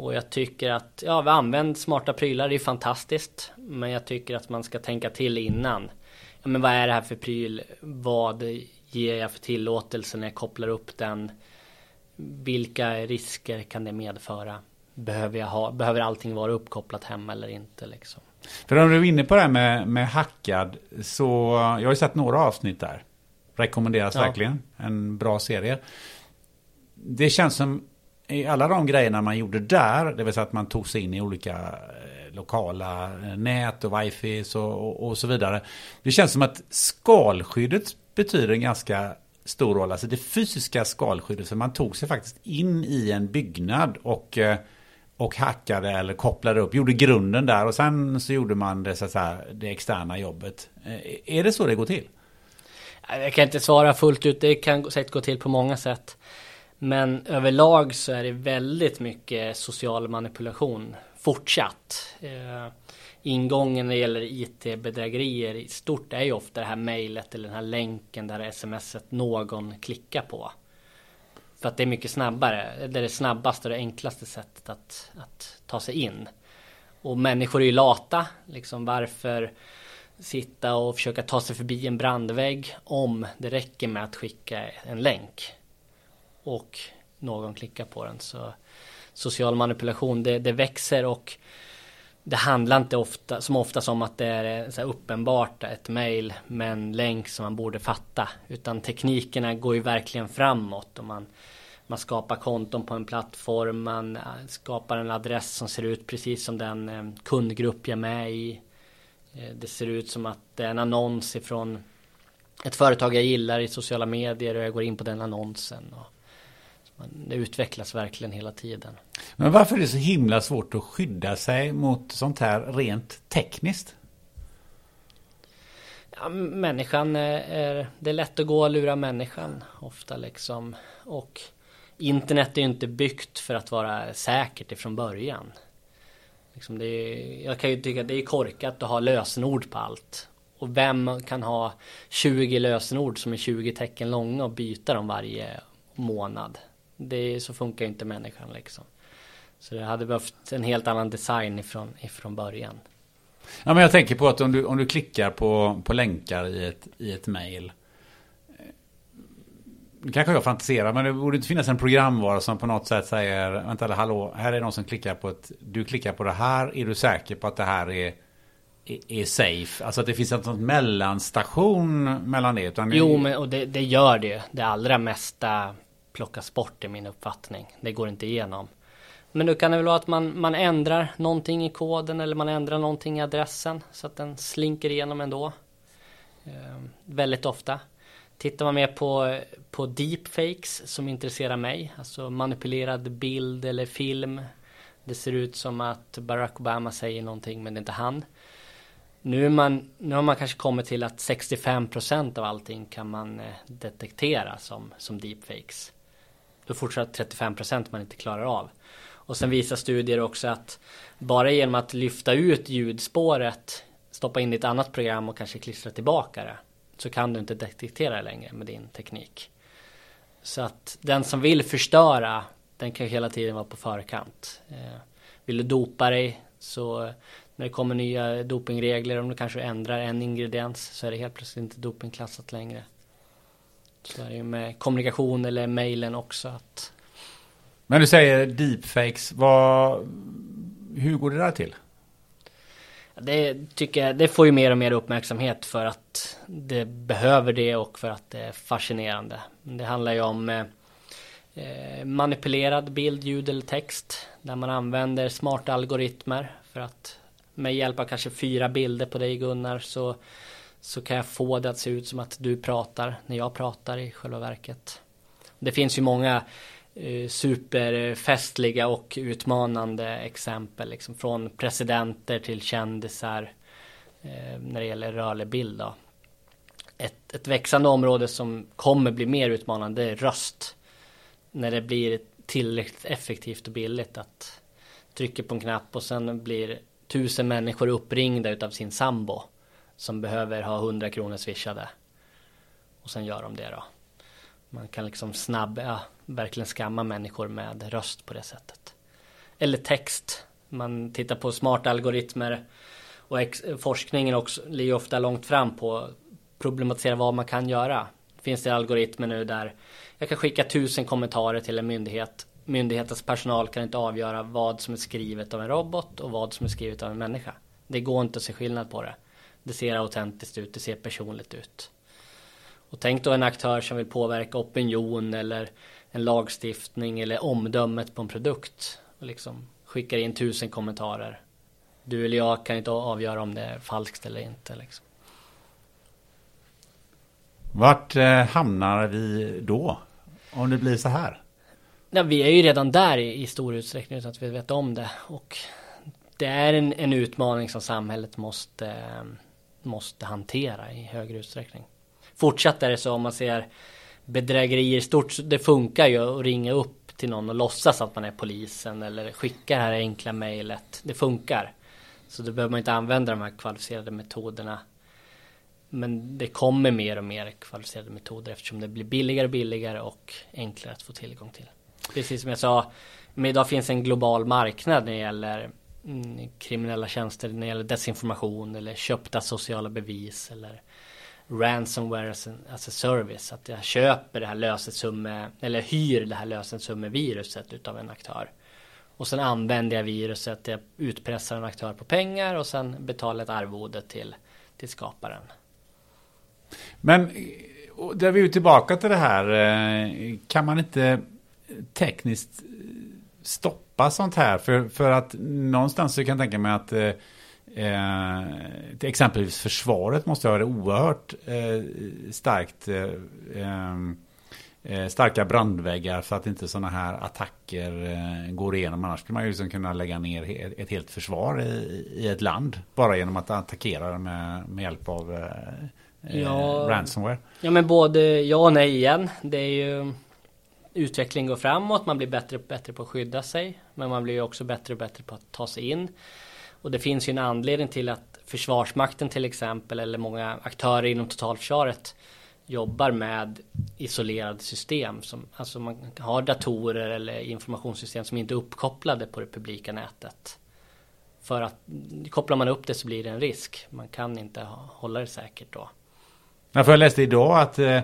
Och jag tycker att, ja, vi använder smarta prylar, det är fantastiskt. Men jag tycker att man ska tänka till innan. Ja, men vad är det här för pryl? Vad ger jag för tillåtelse när jag kopplar upp den? Vilka risker kan det medföra? Behöver, jag ha, behöver allting vara uppkopplat hemma eller inte liksom? För om du är inne på det här med, med hackad så jag har ju sett några avsnitt där. Rekommenderas ja. verkligen. En bra serie. Det känns som i alla de grejerna man gjorde där, det vill säga att man tog sig in i olika eh, lokala eh, nät och wifi och, och, så vidare. Det känns som att skalskyddet betyder en ganska stor roll. Alltså det fysiska skalskyddet, för man tog sig faktiskt in i en byggnad och, eh, och hackade eller kopplade upp, gjorde grunden där och sen så gjorde man det, så att säga, det externa jobbet. Är det så det går till? Jag kan inte svara fullt ut, det kan säkert gå till på många sätt. Men överlag så är det väldigt mycket social manipulation fortsatt. Eh, ingången när det gäller IT-bedrägerier i stort är ju ofta det här mejlet eller den här länken där smset någon klickar på. För att det är mycket snabbare. Det är det snabbaste och det enklaste sättet att, att ta sig in. Och människor är ju lata. Liksom varför sitta och försöka ta sig förbi en brandvägg om det räcker med att skicka en länk. Och någon klickar på den. Så social manipulation det, det växer och det handlar inte ofta, som oftast om att det är eh, så uppenbart ett mail med en länk som man borde fatta. Utan teknikerna går ju verkligen framåt. Och man, man skapar konton på en plattform. Man eh, skapar en adress som ser ut precis som den eh, kundgrupp jag är med i. Det ser ut som att det är en annons ifrån ett företag jag gillar i sociala medier och jag går in på den annonsen. Och det utvecklas verkligen hela tiden. Men varför är det så himla svårt att skydda sig mot sånt här rent tekniskt? Ja, människan är, det är lätt att gå och lura människan ofta liksom. Och internet är ju inte byggt för att vara säkert ifrån början. Liksom är, jag kan ju tycka att det är korkat att ha lösenord på allt. Och vem kan ha 20 lösenord som är 20 tecken långa och byta dem varje månad? Det, så funkar ju inte människan liksom. Så det hade behövt en helt annan design ifrån, ifrån början. Ja, men jag tänker på att om du, om du klickar på, på länkar i ett, i ett mail. Nu eh, kanske jag fantiserar, men det borde inte finnas en programvara som på något sätt säger Vänta, hallå, här är någon som klickar på ett Du klickar på det här, är du säker på att det här är är safe. Alltså att det finns en sån mellanstation mellan det. Utan jo, men och det, det, gör det. Det allra mesta plockas bort i min uppfattning. Det går inte igenom. Men nu kan det väl vara att man, man ändrar någonting i koden eller man ändrar någonting i adressen så att den slinker igenom ändå. Eh, väldigt ofta. Tittar man mer på, på deepfakes som intresserar mig, alltså manipulerad bild eller film. Det ser ut som att Barack Obama säger någonting men det är inte han. Nu, man, nu har man kanske kommit till att 65% av allting kan man eh, detektera som, som deepfakes. Då fortsatt 35% man inte klarar av. Och sen visar studier också att bara genom att lyfta ut ljudspåret, stoppa in i ett annat program och kanske klistra tillbaka det, så kan du inte detektera det längre med din teknik. Så att den som vill förstöra, den kan hela tiden vara på förkant. Eh, vill du dopa dig så när det kommer nya dopingregler, om du kanske ändrar en ingrediens så är det helt plötsligt inte dopingklassat längre. Så är det ju med kommunikation eller mejlen också. Att... Men du säger deepfakes. Vad, hur går det där till? Det tycker jag, det får ju mer och mer uppmärksamhet för att det behöver det och för att det är fascinerande. Det handlar ju om eh, manipulerad bild, ljud eller text. Där man använder smarta algoritmer för att med hjälp av kanske fyra bilder på dig Gunnar så så kan jag få det att se ut som att du pratar när jag pratar i själva verket. Det finns ju många eh, superfestliga och utmanande exempel liksom från presidenter till kändisar eh, när det gäller rörlig bild. Då. Ett, ett växande område som kommer bli mer utmanande är röst. När det blir tillräckligt effektivt och billigt att trycka på en knapp och sen blir tusen människor uppringda utav sin sambo som behöver ha 100 kronor swishade. Och sen gör de det då. Man kan liksom snabba, ja, verkligen skamma människor med röst på det sättet. Eller text. Man tittar på smarta algoritmer. Och forskningen också ligger ofta långt fram på att problematisera vad man kan göra. Finns det algoritmer nu där jag kan skicka tusen kommentarer till en myndighet. Myndighetens personal kan inte avgöra vad som är skrivet av en robot och vad som är skrivet av en människa. Det går inte att se skillnad på det. Det ser autentiskt ut, det ser personligt ut. Och tänk då en aktör som vill påverka opinion eller en lagstiftning eller omdömet på en produkt. Och liksom skickar in tusen kommentarer. Du eller jag kan inte avgöra om det är falskt eller inte. Liksom. Vart eh, hamnar vi då? Om det blir så här? Ja, vi är ju redan där i, i stor utsträckning utan att vi vet om det. Och det är en, en utmaning som samhället måste eh, måste hantera i högre utsträckning. Fortsatt är det så om man ser bedrägerier i stort, det funkar ju att ringa upp till någon och låtsas att man är polisen eller skicka det här enkla mejlet. Det funkar. Så då behöver man inte använda de här kvalificerade metoderna. Men det kommer mer och mer kvalificerade metoder eftersom det blir billigare och billigare och enklare att få tillgång till. Precis som jag sa, men idag finns en global marknad när det gäller Mm, kriminella tjänster, när det gäller desinformation eller köpta sociala bevis eller ransomware as a, as a service. Att jag köper det här lösensumme eller hyr det här lösensummeviruset utav en aktör. Och sen använder jag viruset, jag utpressar en aktör på pengar och sen betalar ett arvode till, till skaparen. Men där är vi ju tillbaka till det här. Eh, kan man inte tekniskt stoppa sånt här? För, för att någonstans så kan jag tänka mig att eh, eh exempelvis försvaret måste ha det oerhört eh, starkt eh, eh, eh, starka brandväggar för att inte sådana här attacker går igenom. Annars skulle man ju liksom kunna lägga ner ett helt försvar i, i ett land bara genom att attackera med, med hjälp av ja, ransomware. Ja men både ja och nej igen. Det är ju utveckling går framåt, man blir bättre och bättre på att skydda sig. Men man blir också bättre och bättre på att ta sig in. Och det finns ju en anledning till att Försvarsmakten till exempel eller många aktörer inom totalförsvaret jobbar med isolerade system. Som, alltså man har datorer eller informationssystem som inte är uppkopplade på det publika nätet. För att kopplar man upp det så blir det en risk. Man kan inte hålla det säkert då. Ja, för jag läste idag att eh,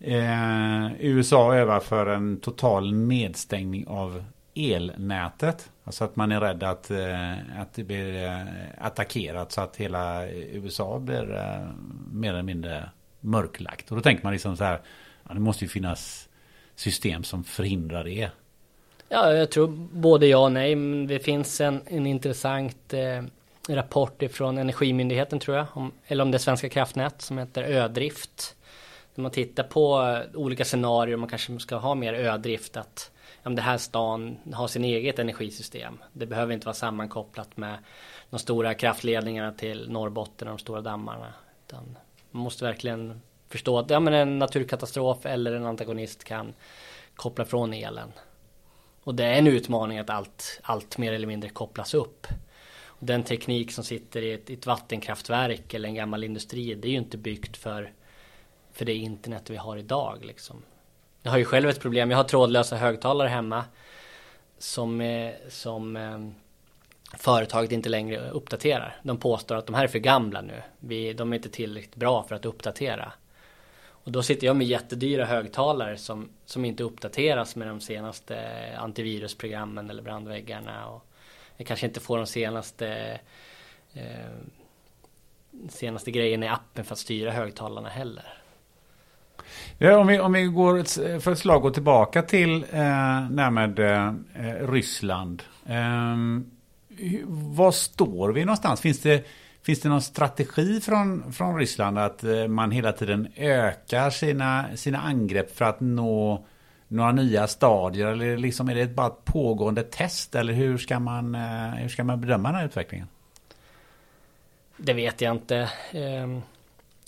eh, USA övar för en total nedstängning av elnätet. Alltså att man är rädd att, eh, att det blir eh, attackerat så att hela USA blir eh, mer eller mindre mörklagt. Och då tänker man liksom så här, ja, det måste ju finnas system som förhindrar det. Ja, jag tror både ja och nej. Det finns en, en intressant eh, rapport ifrån Energimyndigheten tror jag, om, eller om det är Svenska kraftnät som heter Ödrift. När man tittar på olika scenarier, man kanske ska ha mer ödrift att ja, det här stan har sin eget energisystem. Det behöver inte vara sammankopplat med de stora kraftledningarna till Norrbotten och de stora dammarna. Utan man måste verkligen förstå att ja, men en naturkatastrof eller en antagonist kan koppla från elen. Och det är en utmaning att allt, allt mer eller mindre kopplas upp. Och den teknik som sitter i ett, i ett vattenkraftverk eller en gammal industri, det är ju inte byggt för för det internet vi har idag liksom. Jag har ju själv ett problem, jag har trådlösa högtalare hemma som, eh, som eh, företaget inte längre uppdaterar. De påstår att de här är för gamla nu. Vi, de är inte tillräckligt bra för att uppdatera. Och då sitter jag med jättedyra högtalare som, som inte uppdateras med de senaste eh, antivirusprogrammen eller brandväggarna. Och jag kanske inte får de senaste eh, senaste grejerna i appen för att styra högtalarna heller. Ja, om, vi, om vi går ett, för ett slag går tillbaka till eh, det eh, eh, Ryssland. Eh, var står vi någonstans? Finns det, finns det någon strategi från, från Ryssland att eh, man hela tiden ökar sina, sina angrepp för att nå några nya stadier? Eller liksom är det bara ett pågående test? Eller hur ska man, eh, hur ska man bedöma den här utvecklingen? Det vet jag inte. Ehm,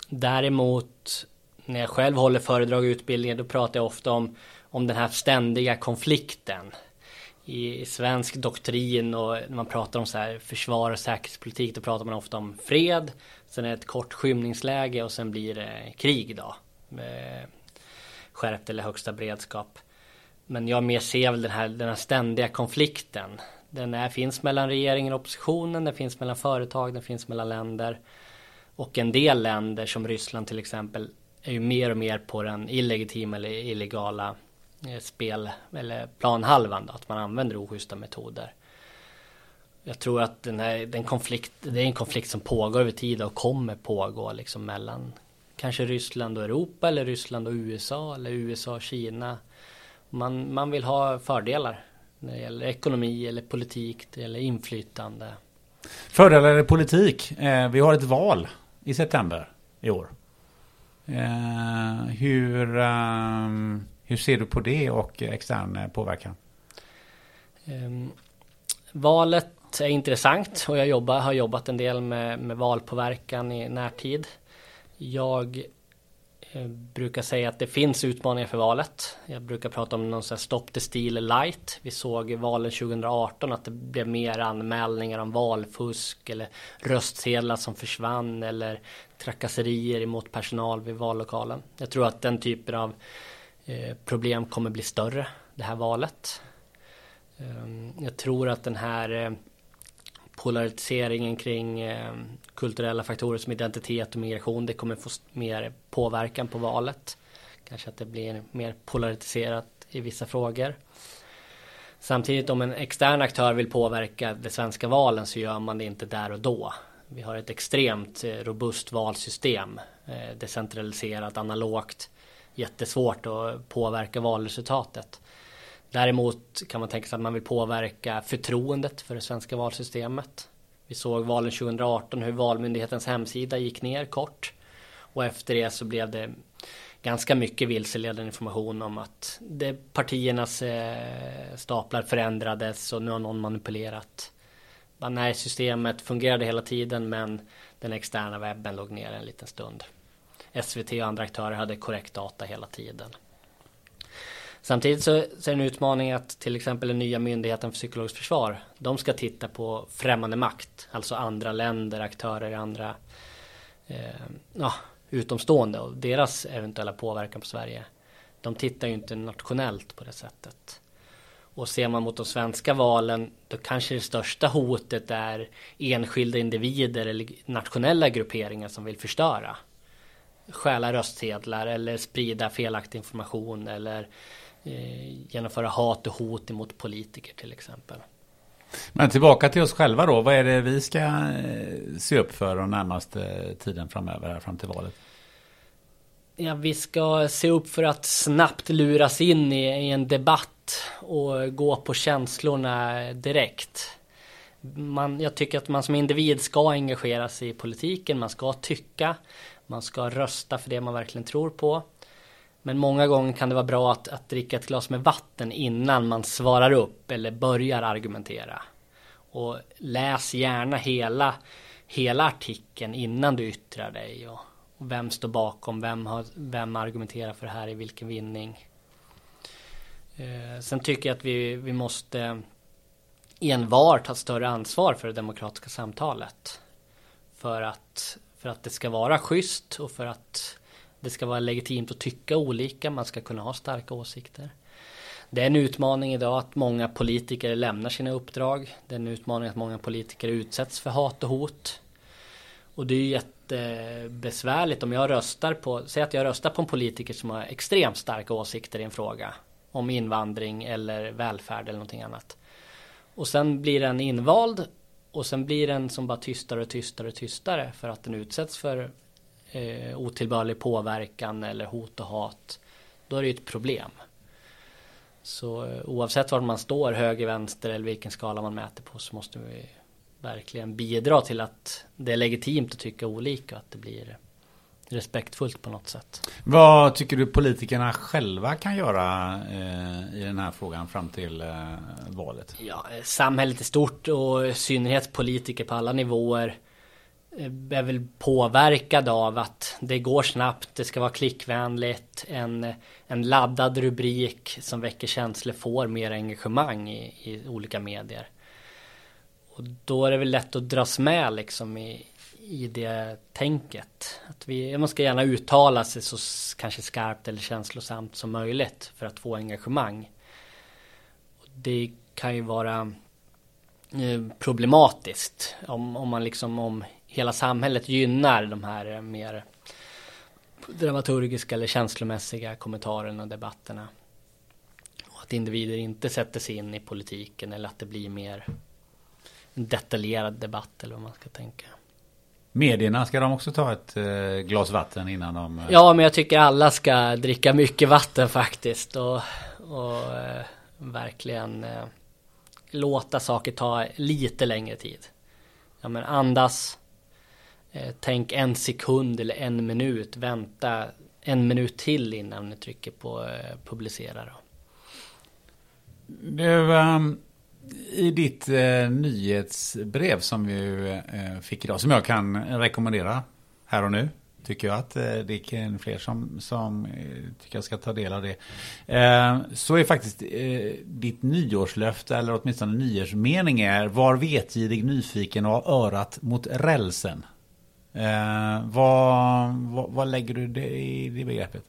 däremot när jag själv håller föredrag och utbildningar då pratar jag ofta om, om den här ständiga konflikten. I, svensk doktrin och när man pratar om så här försvar och säkerhetspolitik då pratar man ofta om fred. Sen är det ett kort skymningsläge och sen blir det krig då. Med skärpt eller högsta beredskap. Men jag mer ser väl den här, den här ständiga konflikten. Den är, finns mellan regeringen och oppositionen, den finns mellan företag, den finns mellan länder. Och en del länder som Ryssland till exempel är ju mer och mer på den illegitima eller illegala eh, spel eller planhalvan då, att man använder oschyssta metoder. Jag tror att den här, den konflikt, det är en konflikt som pågår över tid och kommer pågå liksom mellan kanske Ryssland och Europa eller Ryssland och USA eller USA och Kina. Man, man vill ha fördelar när det gäller ekonomi eller politik eller inflytande. Fördelar eller politik? Eh, vi har ett val i september i år. Eh, hur, um, hur ser du på det och extern eh, påverkan? Ehm, valet är intressant och jag jobbar, har jobbat en del med, med valpåverkan i närtid. Jag eh, brukar säga att det finns utmaningar för valet. Jag brukar prata om någon sån stopp Stop the Steal light. Vi såg i valen 2018 att det blev mer anmälningar om valfusk eller röstsedlar som försvann eller trakasserier emot personal vid vallokalen. Jag tror att den typen av eh, problem kommer bli större det här valet. Ehm, jag tror att den här eh, polariseringen kring eh, kulturella faktorer som identitet och migration, det kommer få mer påverkan på valet. Kanske att det blir mer polariserat i vissa frågor. Samtidigt om en extern aktör vill påverka de svenska valen så gör man det inte där och då. Vi har ett extremt eh, robust valsystem. Eh, decentraliserat, analogt. Jättesvårt att påverka valresultatet. Däremot kan man tänka sig att man vill påverka förtroendet för det svenska valsystemet. Vi såg valen 2018 hur Valmyndighetens hemsida gick ner kort. Och efter det så blev det ganska mycket vilseledande information om att det partiernas eh, staplar förändrades och nu har någon manipulerat. Nej, systemet fungerade hela tiden men den externa webben låg ner en liten stund. SVT och andra aktörer hade korrekt data hela tiden. Samtidigt så, så är det en utmaning att till exempel den nya myndigheten för psykologiskt försvar. De ska titta på främmande makt. Alltså andra länder, aktörer i andra eh, ja, utomstående och deras eventuella påverkan på Sverige. De tittar ju inte nationellt på det sättet. Och ser man mot de svenska valen då kanske det största hotet är enskilda individer eller nationella grupperingar som vill förstöra. Stjäla röstsedlar eller sprida felaktig information eller eh, genomföra hat och hot emot politiker till exempel. Men tillbaka till oss själva då. Vad är det vi ska eh, se upp för den närmaste tiden framöver här fram till valet? Ja, vi ska se upp för att snabbt luras in i, i en debatt och gå på känslorna direkt. Man, jag tycker att man som individ ska engagera sig i politiken, man ska tycka, man ska rösta för det man verkligen tror på. Men många gånger kan det vara bra att, att dricka ett glas med vatten innan man svarar upp eller börjar argumentera. Och läs gärna hela, hela artikeln innan du yttrar dig. Och, och vem står bakom, vem, har, vem argumenterar för det här i vilken vinning. Eh, sen tycker jag att vi, vi måste envar ta större ansvar för det demokratiska samtalet. För att, för att det ska vara schysst och för att det ska vara legitimt att tycka olika, man ska kunna ha starka åsikter. Det är en utmaning idag att många politiker lämnar sina uppdrag. Det är en utmaning att många politiker utsätts för hat och hot. Och det är jättebesvärligt om jag röstar på, säg att jag röstar på en politiker som har extremt starka åsikter i en fråga. Om invandring eller välfärd eller någonting annat. Och sen blir den invald och sen blir den som bara tystare och tystare och tystare för att den utsätts för eh, otillbörlig påverkan eller hot och hat. Då är det ju ett problem. Så eh, oavsett var man står, höger, vänster eller vilken skala man mäter på så måste vi verkligen bidra till att det är legitimt att tycka olika och att det blir respektfullt på något sätt. Vad tycker du politikerna själva kan göra eh, i den här frågan fram till eh, valet? Ja, samhället i stort och i synnerhet politiker på alla nivåer är väl påverkad av att det går snabbt, det ska vara klickvänligt, en, en laddad rubrik som väcker känslor får mer engagemang i, i olika medier. Och då är det väl lätt att dras med liksom i, i det tänket. Att vi, man ska gärna uttala sig så kanske skarpt eller känslosamt som möjligt för att få engagemang. Och det kan ju vara eh, problematiskt om, om man liksom om hela samhället gynnar de här eh, mer dramaturgiska eller känslomässiga kommentarerna och debatterna. Och att individer inte sätter sig in i politiken eller att det blir mer detaljerad debatt eller vad man ska tänka. Medierna, ska de också ta ett eh, glas vatten innan de... Eh... Ja, men jag tycker alla ska dricka mycket vatten faktiskt och, och eh, verkligen låta saker ta lite längre tid. Ja, men andas, tänk en sekund eller en minut. Vänta en minut till innan ni trycker på publicera. Då. Du, um, i ditt eh, nyhetsbrev som vi eh, fick idag, som jag kan rekommendera här och nu tycker jag att eh, det är fler som, som eh, tycker jag ska ta del av det. Eh, så är faktiskt eh, ditt nyårslöfte, eller åtminstone nyårsmening är Var vetgirig, nyfiken och ha örat mot rälsen. Eh, vad, vad, vad lägger du det i det begreppet?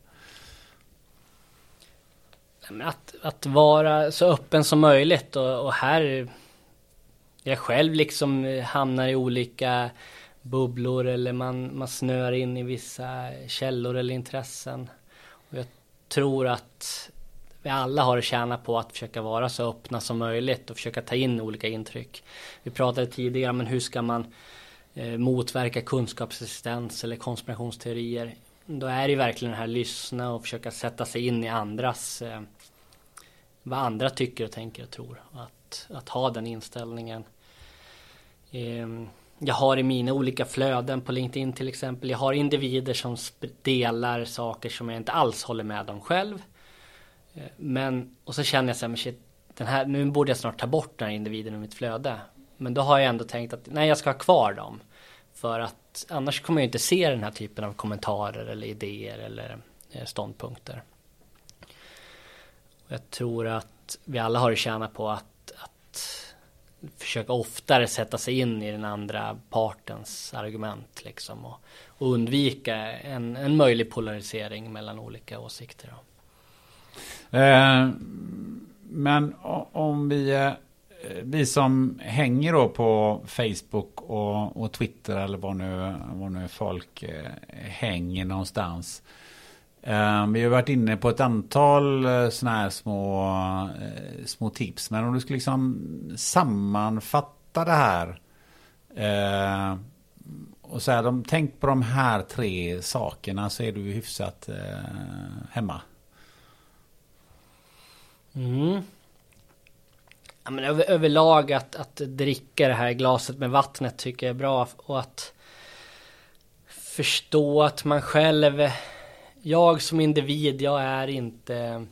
Att, att vara så öppen som möjligt och, och här jag själv liksom hamnar i olika bubblor eller man, man snör in i vissa källor eller intressen. Och jag tror att vi alla har att tjäna på att försöka vara så öppna som möjligt och försöka ta in olika intryck. Vi pratade tidigare om hur ska man eh, motverka kunskapsresistens eller konspirationsteorier. Då är det verkligen det här lyssna och försöka sätta sig in i andras eh, vad andra tycker och tänker och tror. Att, att ha den inställningen. Ehm, jag har i mina olika flöden på LinkedIn till exempel. Jag har individer som delar saker som jag inte alls håller med om själv. Ehm, men, och så känner jag så här, men shit, den här, nu borde jag snart ta bort den här individen ur mitt flöde. Men då har jag ändå tänkt att nej, jag ska ha kvar dem. För att annars kommer jag inte se den här typen av kommentarer eller idéer eller eh, ståndpunkter. Jag tror att vi alla har att tjäna på att, att försöka oftare sätta sig in i den andra partens argument liksom och, och undvika en, en möjlig polarisering mellan olika åsikter. Eh, men om vi, eh, vi som hänger då på Facebook och, och Twitter eller var nu, var nu folk eh, hänger någonstans. Um, vi har varit inne på ett antal eh, uh, sådana här små, uh, små tips. Men om du skulle liksom sammanfatta det här. Uh, och säga, de, tänk på de här tre sakerna så är du hyfsat hemma. Mm. Ja, men över, överlag att, att dricka det här glaset med vattnet tycker jag är bra. Och att förstå att man själv jag som individ, jag är inte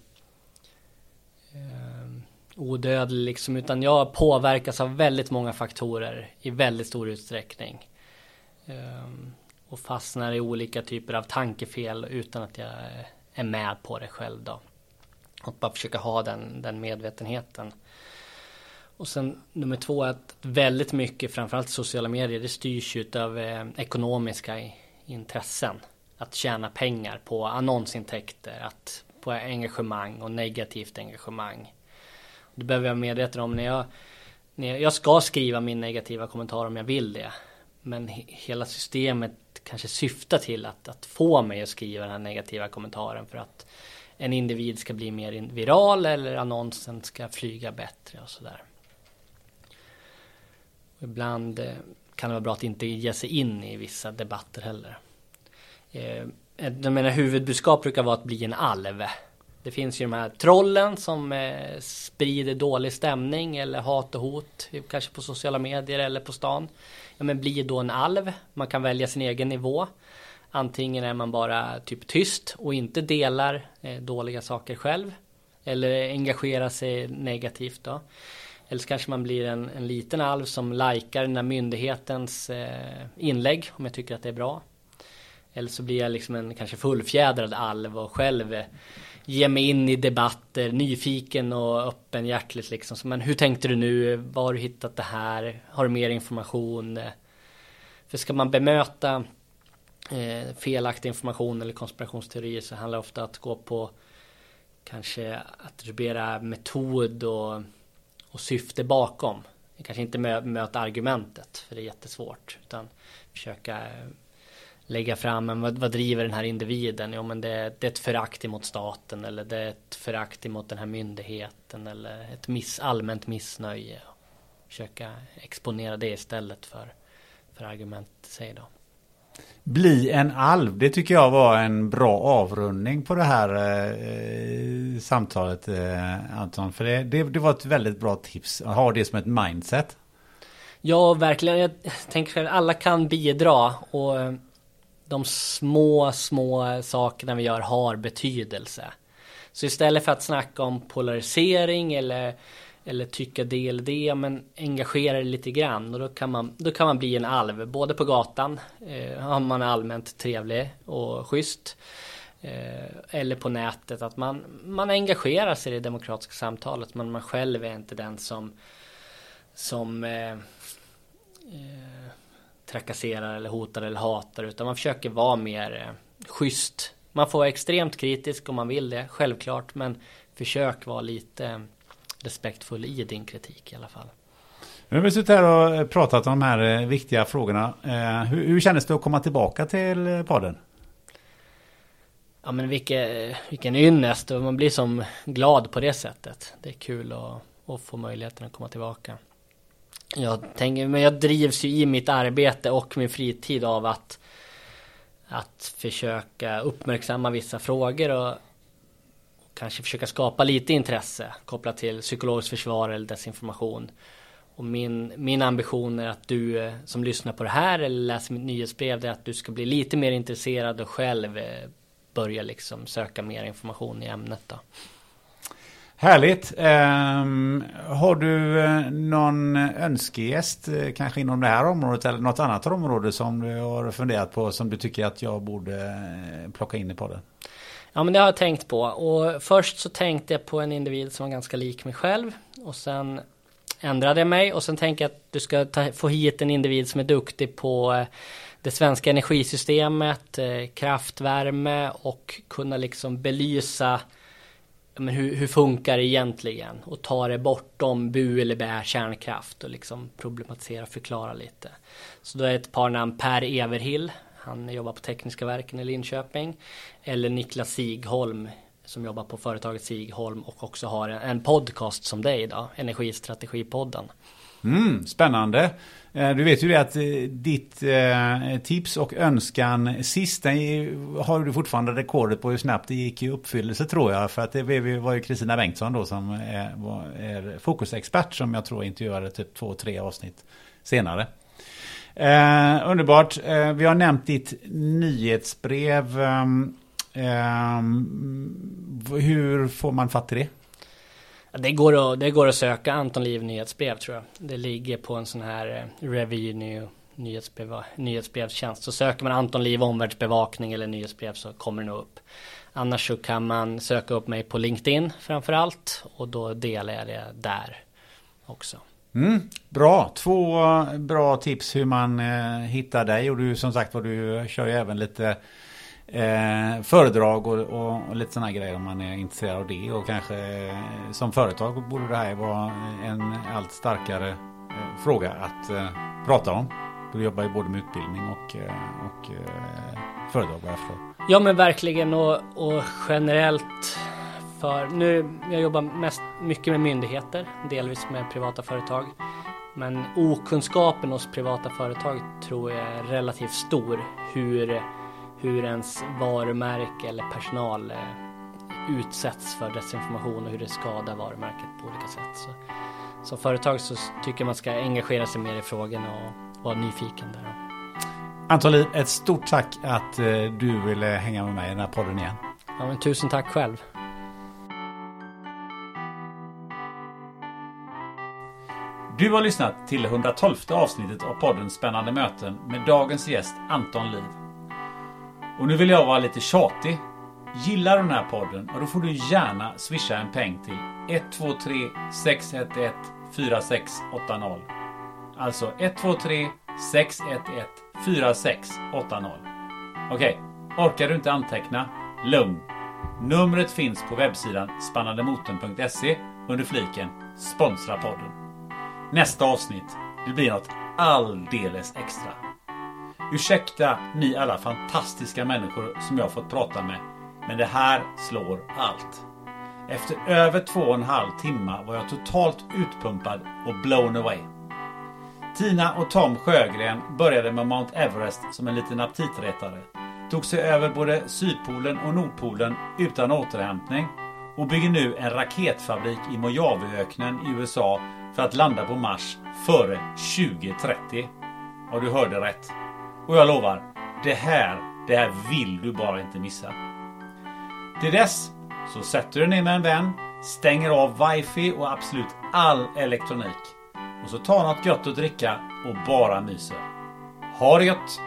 eh, odödlig liksom, utan jag påverkas av väldigt många faktorer i väldigt stor utsträckning. Eh, och fastnar i olika typer av tankefel utan att jag är med på det själv då. Och bara försöka ha den, den medvetenheten. Och sen nummer två att väldigt mycket, framförallt sociala medier, det styrs av eh, ekonomiska intressen att tjäna pengar på annonsintäkter, att på engagemang och negativt engagemang. Det behöver jag vara medveten om när jag, när jag, jag ska skriva min negativa kommentar om jag vill det. Men hela systemet kanske syftar till att, att få mig att skriva den här negativa kommentaren för att en individ ska bli mer viral eller annonsen ska flyga bättre och sådär. Ibland eh, kan det vara bra att inte ge sig in i vissa debatter heller. Eh, eh menar huvudbudskap brukar vara att bli en alv. Det finns ju de här trollen som eh, sprider dålig stämning eller hat och hot. Kanske på sociala medier eller på stan. Ja men bli då en alv. Man kan välja sin egen nivå. Antingen är man bara typ tyst och inte delar eh, dåliga saker själv. Eller engagerar sig negativt då. Eller så kanske man blir en, en liten alv som likar den här myndighetens eh, inlägg om jag tycker att det är bra. Eller så blir jag liksom en kanske fullfjädrad alv och själv ge ger mig in i debatter, nyfiken och öppenhjärtligt liksom. Så, men hur tänkte du nu? Var har du hittat det här? Har du mer information? För ska man bemöta eh, felaktig information eller konspirationsteorier så handlar det ofta om att gå på kanske attribuera metod och, och syfte bakom. Kanske inte möta argumentet, för det är jättesvårt. Utan försöka lägga fram, en, vad, vad driver den här individen? Jo men det, det är ett förakt emot staten eller det är ett förakt emot den här myndigheten eller ett miss, allmänt missnöje. Försöka exponera det istället för, för argument sig då. Bli en alv, det tycker jag var en bra avrundning på det här eh, samtalet eh, Anton. För det, det, det, var ett väldigt bra tips, att ha det som ett mindset. Ja, verkligen. Jag tänker själv, alla kan bidra och eh, de små, små sakerna vi gör har betydelse. Så istället för att snacka om polarisering eller eller tycka det eller det, men engagera dig lite grann och då kan man, då kan man bli en alv, både på gatan, eh, om man allmänt trevlig och schysst, eh, eller på nätet, att man, man engagerar sig i det demokratiska samtalet, men man själv är inte den som, som eh, eh, trakasserar eller hotar eller hatar, utan man försöker vara mer eh, schysst. Man får vara extremt kritisk om man vill det, självklart, men försök vara lite respektfull i din kritik i alla fall. Nu har vi suttit här och pratat om de här eh, viktiga frågorna. Eh, hur, hur kändes det att komma tillbaka till eh, podden? Ja men vilken, vilken ynnest och man blir som glad på det sättet. Det är kul att, att få möjligheten att komma tillbaka. Jag tänker, men jag drivs ju i mitt arbete och min fritid av att att försöka uppmärksamma vissa frågor och kanske försöka skapa lite intresse kopplat till psykologiskt försvar eller desinformation. Och min, min ambition är att du eh, som lyssnar på det här eller läser mitt nyhetsbrev är att du ska bli lite mer intresserad och själv eh, börja liksom söka mer information i ämnet då. Härligt. Um, har du eh, någon önskegäst eh, kanske inom det här området eller något annat område som du har funderat på som du tycker att jag borde eh, plocka in i podden? Ja men det har jag tänkt på och först så tänkte jag på en individ som var ganska lik mig själv och sen ändrade jag mig och sen tänker jag att du ska ta, få hit en individ som är duktig på det svenska energisystemet, kraftvärme och kunna liksom belysa men hur, hur funkar det egentligen och ta det bortom bu eller bä kärnkraft och liksom problematisera och förklara lite. Så då är ett par namn Per Everhill han jobbar på Tekniska verken i Linköping. Eller Niklas Sigholm som jobbar på företaget Sigholm och också har en podcast som dig idag, Energistrategipodden. Mm, spännande. Eh, du vet ju det att eh, ditt eh, tips och önskan sist, den har du fortfarande rekordet på hur snabbt det gick i uppfyllelse tror jag. För att det var ju Kristina Bengtsson då som är, är fokusexpert som jag tror intervjuade typ två, tre avsnitt senare. Eh, underbart. Eh, vi har nämnt ditt nyhetsbrev. Eh, hur får man fatt i det? Det går, att, det går att söka Anton Liv nyhetsbrev tror jag. Det ligger på en sån här eh, Revy Revenue nyhetsbrev, nyhetsbrevstjänst. Så söker man Anton Liv omvärldsbevakning eller nyhetsbrev så kommer det nog upp. Annars så kan man söka upp mig på LinkedIn framför allt och då delar jag det där också. Mm, bra, två eh, bra tips hur man eh, hittar dig och du som sagt var du kör ju även lite eh, föredrag och, och, och lite sådana grejer om man är intresserad av det och kanske eh, som företag borde det här vara en allt starkare eh, fråga att eh, prata om. Du jobbar ju både med utbildning och, eh, och eh, föredrag vad jag förstår. Ja men verkligen och, och generellt för nu, jag jobbar mest mycket med myndigheter, delvis med privata företag. Men okunskapen hos privata företag tror jag är relativt stor. Hur, hur ens varumärke eller personal eh, utsätts för desinformation och hur det skadar varumärket på olika sätt. Så, som företag så tycker jag man ska engagera sig mer i frågorna och vara nyfiken där. Anton ett stort tack att eh, du ville hänga med mig i den här podden igen. Ja, men tusen tack själv. Du har lyssnat till 112 avsnittet av podden Spännande möten med dagens gäst Anton Liv. Och nu vill jag vara lite tjatig. Gillar du den här podden och då får du gärna swisha en peng till 123 611 4680. Alltså 123 611 4680. Okej, orkar du inte anteckna? Lugn. Numret finns på webbsidan spannandemotorn.se under fliken Sponsra podden. Nästa avsnitt, det blir något alldeles extra. Ursäkta ni alla fantastiska människor som jag fått prata med, men det här slår allt. Efter över två och en halv timme var jag totalt utpumpad och blown away. Tina och Tom Sjögren började med Mount Everest som en liten aptitretare. Tog sig över både Sydpolen och Nordpolen utan återhämtning och bygger nu en raketfabrik i Mojaveöknen i USA för att landa på Mars före 2030. Och du hörde rätt. Och jag lovar, det här, det här vill du bara inte missa. Till dess Så sätter du ner med en vän, stänger av wifi och absolut all elektronik. Och så tar något gött att dricka och bara myser. Ha det gött!